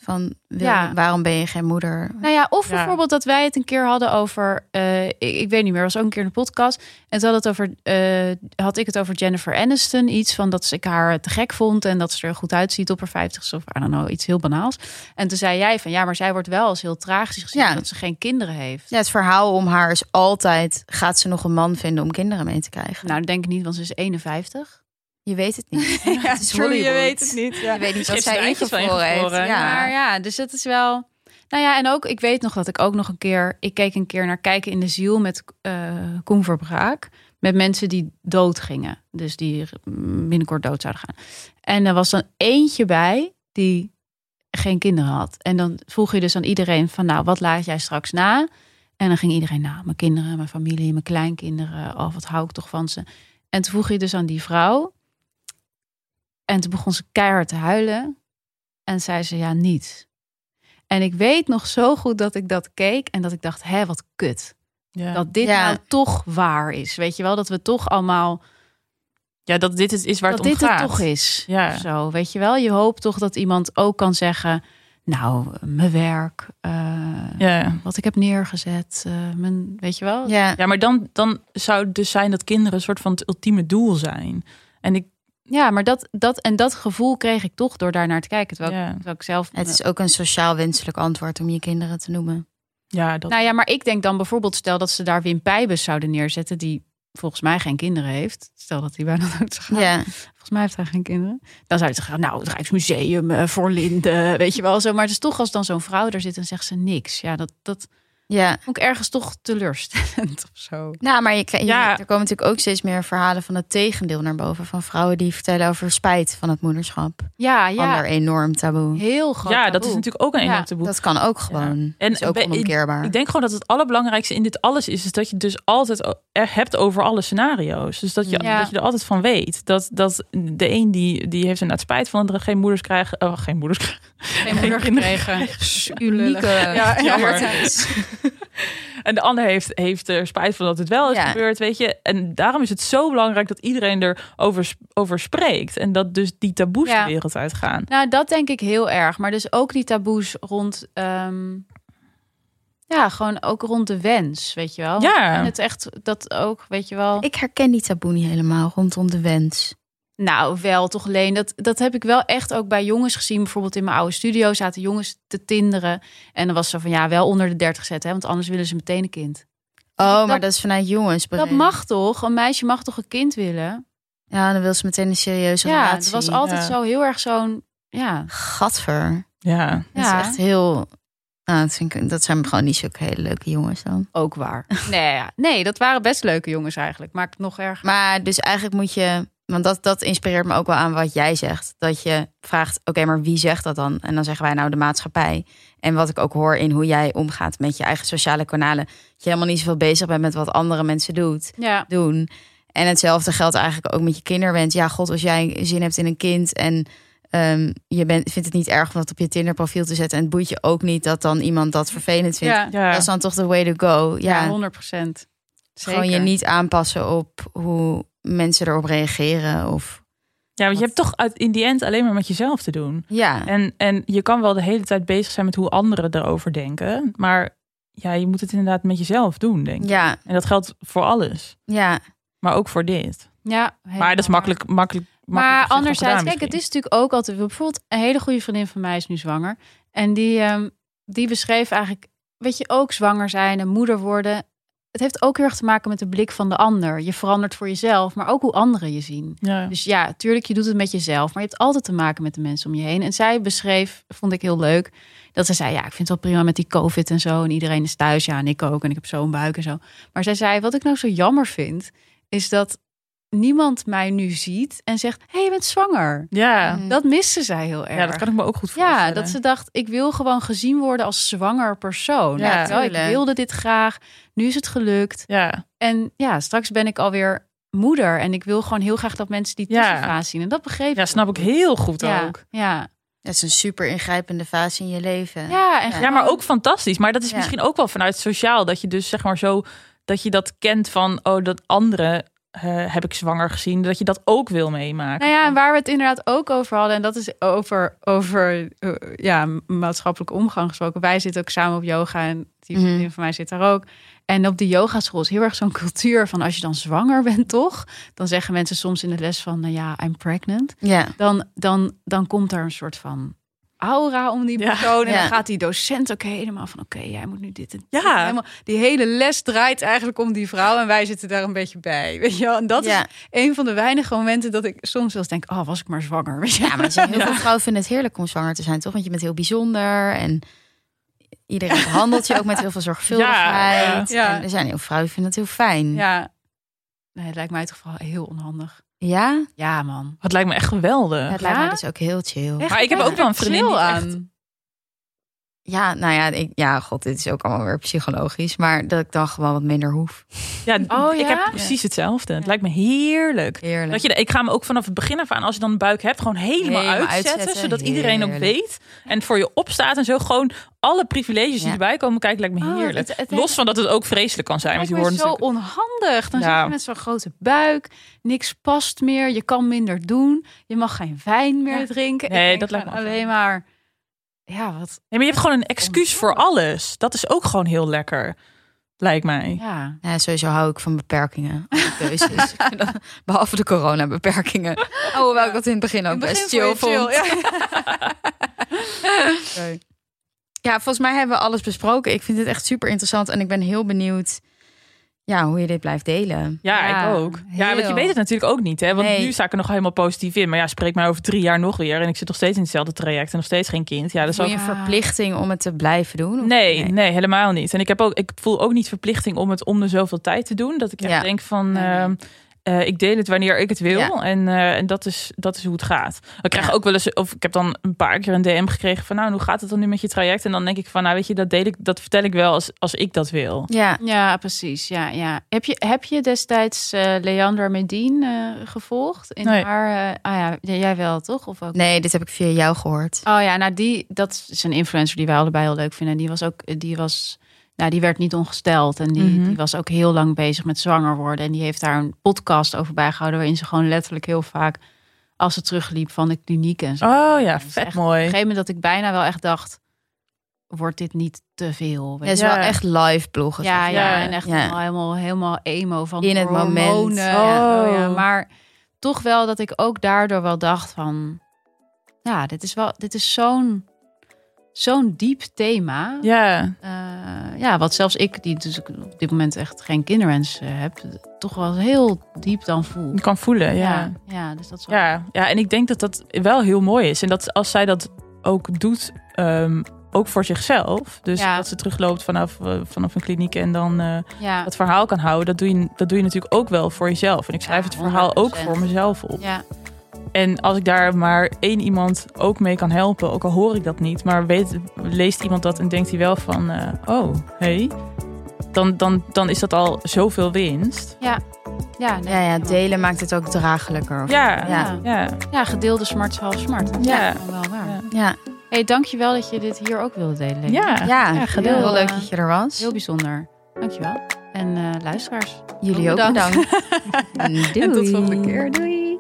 Van, wil, Ja. waarom ben je geen moeder? Nou ja, of Ja. bijvoorbeeld dat wij het een keer hadden over, eh, ik, ik weet niet meer, was ook een keer in de podcast. En toen had, het over, eh, had ik het over Jennifer Aniston. Iets van dat ik haar te gek vond en dat ze er goed uitziet op haar 50 of I don't know, iets heel banaals. En toen zei jij van ja, maar zij wordt wel als heel tragisch gezien Ja. dat ze geen kinderen heeft. Ja, het verhaal om haar is altijd... gaat ze nog een man vinden om kinderen mee te krijgen? Nou, dat denk ik niet, want ze is 51. Je weet het niet. [laughs] ja, het is [laughs] true, je weet het niet. Ja. Je weet niet wat zij ingevroren heeft. Ja. Maar ja, dus het is wel. Nou ja, en ook, ik weet nog dat ik ook nog een keer. Ik keek een keer naar Kijken in de Ziel met eh Koen Verbraak. Met mensen die dood gingen. Dus die binnenkort dood zouden gaan. En er was dan eentje bij die geen kinderen had. En dan vroeg je dus aan iedereen van, nou, wat laat jij straks na? En dan ging iedereen, nou, mijn kinderen, mijn familie, mijn kleinkinderen. Oh, wat hou ik toch van ze. En toen vroeg je dus aan die vrouw. En toen begon ze keihard te huilen. En zei ze, ja, niet. En ik weet nog zo goed dat ik dat keek en dat ik dacht, hè, wat kut. Ja. Dat dit Ja. nou toch waar is. Weet je wel, dat we toch allemaal, ja, dat dit het is waar dat het om dit gaat. het toch is. Ja. Zo, weet je wel. Je hoopt toch dat iemand ook kan zeggen, nou, mijn werk, uh, ja. wat ik heb neergezet, uh, mijn, weet je wel? Ja, ja maar dan, dan zou het dus zijn dat kinderen een soort van het ultieme doel zijn. En ik ja, maar dat, dat, en dat gevoel kreeg ik toch door daar naar te kijken. Terwijl, Ja. ik, terwijl ik zelf. het is ook een sociaal wenselijk antwoord om je kinderen te noemen. Ja, dat, Nou ja, maar ik denk dan bijvoorbeeld, stel dat ze daar Wim Pijbus zouden neerzetten, die volgens mij geen kinderen heeft. Stel dat hij bijna dood zou gaan. Ja, Volgens mij heeft hij geen kinderen. Dan zou je zeggen, nou, het Rijksmuseum eh, voor Linde, weet je wel zo. Maar het is toch als dan zo'n vrouw daar zit en zegt ze niks. Ja, dat, dat ja. vond ik ergens toch teleurstellend [laughs] of zo. Nou, maar je, krijgt- je- Ja. er komen natuurlijk ook steeds meer verhalen van het tegendeel naar boven. Van vrouwen die vertellen over spijt van het moederschap. Ja, Ander ja, enorm taboe. heel groot ja, dat is natuurlijk ook een Ja, enorm taboe. Dat kan ook gewoon. En En is ook be- onomkeerbaar. Ik denk gewoon dat het allerbelangrijkste in dit alles is, is dat je het dus altijd er hebt over alle scenario's. Dus dat je, Ja. dat je er altijd van weet. Dat, dat de een die, die heeft inderdaad spijt van dat er geen moeders krijgen. Oh, geen moeders krijgen. Geen moeder gekregen. Unieke. Ja. [laughs] En de ander heeft, heeft er spijt van dat het wel is Ja. gebeurd, weet je. En daarom is het zo belangrijk dat iedereen erover over spreekt. En dat dus die taboes Ja. de wereld uitgaan. Nou, dat denk ik heel erg. Maar dus ook die taboes rond. ehm, ja, gewoon ook rond de wens, weet je wel. Ja. En het echt dat ook, weet je wel. Ik herken die taboe niet helemaal rondom de wens. Nou, wel toch alleen. Dat, dat heb ik wel echt ook bij jongens gezien. Bijvoorbeeld in mijn oude studio zaten jongens te tinderen. En dan was zo van ja, wel onder de 30 zetten, hè, want anders willen ze meteen een kind. Oh, Dat- maar dat is vanuit jongens. Dat mag toch? Een meisje mag toch een kind willen? Ja, dan wil ze meteen een serieuze Ja, relatie. het was altijd Ja. zo heel erg zo'n. Ja, Gadver. Ja. Dat Ja. is echt heel... Nou, dat, vind ik, dat zijn gewoon niet zulke hele leuke jongens dan. ook waar. Nee, ja. nee, dat waren best leuke jongens eigenlijk. Maakt het nog erger. Maar dus eigenlijk moet je... Want dat, dat inspireert me ook wel aan wat jij zegt. Dat je vraagt, oké, maar wie zegt dat dan? En dan zeggen wij nou de maatschappij. En wat ik ook hoor in hoe jij omgaat met je eigen sociale kanalen. Dat je helemaal niet zoveel bezig bent met wat andere mensen doet, Ja, doen. En hetzelfde geldt eigenlijk ook met je kinderwens. Ja, god, als jij zin hebt in een kind en ehm, je bent, vindt het niet erg om dat op je Tinder-profiel te zetten. En het boeit je ook niet dat dan iemand dat vervelend vindt. ja, Ja. Dat is dan toch de way to go. ja, Ja, 100 procent. gewoon je niet aanpassen op hoe mensen erop reageren. Of ja, want je hebt toch uit, in die end alleen maar met jezelf te doen. ja, En, en je kan wel de hele tijd bezig zijn met hoe anderen erover denken. Maar ja, je moet het inderdaad met jezelf doen, denk ik. ja, En dat geldt voor alles. ja. Maar ook voor dit. Ja, Maar dat is makkelijk, makkelijk. Maar anderzijds, gedaan kijk, het is natuurlijk ook altijd. Bijvoorbeeld, een hele goede vriendin van mij is nu zwanger. En die, ehm, die beschreef eigenlijk, weet je, ook zwanger zijn en moeder worden. Het heeft ook heel erg te maken met de blik van de ander. Je verandert voor jezelf, maar ook hoe anderen je zien. Ja. Dus ja, tuurlijk, je doet het met jezelf, maar je hebt altijd te maken met de mensen om je heen. En zij beschreef, vond ik heel leuk, dat ze zei: Ja, ik vind het wel prima met die COVID en zo. En iedereen is thuis, ja, en ik ook. En ik heb zo'n buik en zo. Maar zij zei: Wat ik nou zo jammer vind, is dat niemand mij nu ziet en zegt: Hé, hey, je bent zwanger. Ja. Mm. Dat miste zij heel erg. ja, dat kan ik me ook goed voorstellen. Ja, dat ze dacht, ik wil gewoon gezien worden als zwanger persoon. Ja, ik wilde dit graag. Nu is het gelukt. Ja, En ja, straks ben ik alweer moeder. En ik wil gewoon heel graag dat mensen die Ja. tussenfase zien. En dat begreep ja, snap ik heel goed ja, ook. Ja. Dat is een super ingrijpende fase in je leven. Ja, en Ja. Ja, maar ook fantastisch. Maar dat is Ja. misschien ook wel vanuit sociaal. Dat je dus zeg maar zo... Dat je dat kent van... Oh, dat andere eh, heb ik zwanger gezien. Dat je dat ook wil meemaken. Nou ja, en waar we het inderdaad ook over hadden, en dat is over, over eh, ja, maatschappelijke omgang gesproken. Wij zitten ook samen op yoga en die Mhm. van mij zit daar ook. En op de yogaschool is heel erg zo'n cultuur van als je dan zwanger bent, toch? Dan zeggen mensen soms in de les van, nou ja, I'm pregnant. Ja. Dan, dan, dan komt er een soort van aura om die Ja. persoon. En Ja. dan gaat die docent ook helemaal van, oké, jij moet nu dit en dit. Ja. Helemaal, die hele les draait eigenlijk om die vrouw en wij zitten daar een beetje bij. [laughs] Weet je wel? En dat Ja. is een van de weinige momenten dat ik soms wel eens denk, oh, was ik maar zwanger. Weet je? Ja, maar [laughs] heel veel vrouwen vinden het heerlijk om zwanger te zijn, toch? Want je bent heel bijzonder en iedereen behandelt je ook met heel veel zorgvuldigheid. Ja, ja. En er zijn heel veel vrouwen die vinden het heel fijn. Ja. Nee, het lijkt mij toch wel heel onhandig. Ja? Ja, man. Het lijkt me echt geweldig. Ja, het lijkt mij dus ook heel chill. Echt, Maar ik heb ja, ook wel een vriendin die aan. echt- Ja, nou ja, ik, ja, god, dit is ook allemaal weer psychologisch. Maar dat ik dan gewoon wat minder hoef. Ja, Oh, ik ja? heb precies hetzelfde. Het lijkt me heerlijk. Heerlijk. Dat je, ik ga me ook vanaf het begin af aan, als je dan een buik hebt, gewoon helemaal, Helemaal uitzetten, uitzetten. Zodat iedereen ook weet. En voor je opstaat en zo gewoon alle privileges die Ja. erbij komen kijken, lijkt me Oh, heerlijk. het- het Los van dat het ook vreselijk kan zijn. Het Want je hoort zo natuurlijk... onhandig. Dan Ja. zit je met zo'n grote buik. Niks past meer. Je kan minder doen. Je mag geen wijn meer Ja. drinken. Nee, dat lijkt me alleen maar... ja, wat. Nee, maar je hebt gewoon een excuus voor alles. Dat is ook gewoon heel lekker, lijkt mij. Ja. Ja, sowieso hou ik van beperkingen. Keuzes. [laughs] Behalve de corona-beperkingen. Oh, hoewel ik dat in het begin ook best chill vond. [laughs] Ja, volgens mij hebben we alles besproken. Ik vind het echt super interessant en ik ben heel benieuwd ja, hoe je dit blijft delen. Ja, Ja, ik ook. Ja, want je weet het natuurlijk ook niet. Hè? Want Nee. nu sta ik er nog helemaal positief in. Maar ja, spreek mij over drie jaar nog weer. En ik zit nog steeds in hetzelfde traject. En nog steeds geen kind. Ja, dat is ook... je een verplichting om het te blijven doen? of- Nee, nee, helemaal niet. En ik, heb ook, ik voel ook niet verplichting om het om de zoveel tijd te doen. Dat ik echt Ja. denk van... Nee, nee. Eh, ik deel het wanneer ik het wil. Ja. En, eh, en dat, is, dat is hoe het gaat. Ik krijg Ja. ook wel eens... Of ik heb dan een paar keer een DM gekregen van... Nou, hoe gaat het dan nu met je traject? En dan denk ik van... Nou, weet je, dat, deel ik, dat vertel ik wel als, als ik dat wil. Ja, Ja, precies. Ja, ja. Heb, je, heb je destijds eh Leandra Medin eh, gevolgd? In Nee. haar, eh, ah ja, ja, jij wel, toch? Of ook? nee, dit heb ik via jou gehoord. Oh ja, nou die, dat is een influencer die wij allebei heel leuk vinden. Die was ook, die was, nou die werd niet ongesteld en die, Mhm. die was ook heel lang bezig met zwanger worden. En die heeft daar een podcast over bijgehouden waarin ze gewoon letterlijk heel vaak, als ze terugliep van de kliniek en zo. Oh ja, vet echt- Op mooi. een gegeven moment dat ik bijna wel echt dacht, wordt dit niet te veel? Het is Ja. wel echt live bloggen. ja, ja, en echt Ja. helemaal, helemaal, emo van In het hormonen. moment. Ja, Oh. ja, maar toch wel dat ik ook daardoor wel dacht van... Ja, dit is wel, dit is zo'n zo'n diep thema. Ja, Eh, ja, wat zelfs ik, die dus op dit moment echt geen kinderwens eh, heb... toch wel heel diep dan voel. kan voelen. Ja. Ja, ja, dus dat is wel... Ja, ja, en ik denk dat dat wel heel mooi is. En dat als zij dat ook doet, ehm, ook voor zichzelf. Dus Ja. dat ze terugloopt vanaf, eh, vanaf een kliniek en dan ja. het verhaal kan houden. Dat doe, je, dat doe je natuurlijk ook wel voor jezelf. En ik schrijf het verhaal ook 100%. voor mezelf op. ja. En als ik daar maar één iemand ook mee kan helpen, ook al hoor ik dat niet, maar weet, leest iemand dat en denkt hij wel van, eh, oh, hey, dan, dan, dan is dat al zoveel winst. Ja, nee, Ja, ja, delen maakt het ook draaglijker. Ja, Ja. ja, Ja, gedeelde smart is half smart. Dat Ja. wel waar. Ja. Ja, hey, dankjewel dat je dit hier ook wilde delen. Ja. ja, Ja, heel heel, leuk eh, dat je er was. Heel bijzonder. Dankjewel. En eh, luisteraars. Jullie ook bedankt. [laughs] bedankt. Doei. En tot volgende keer. Doei.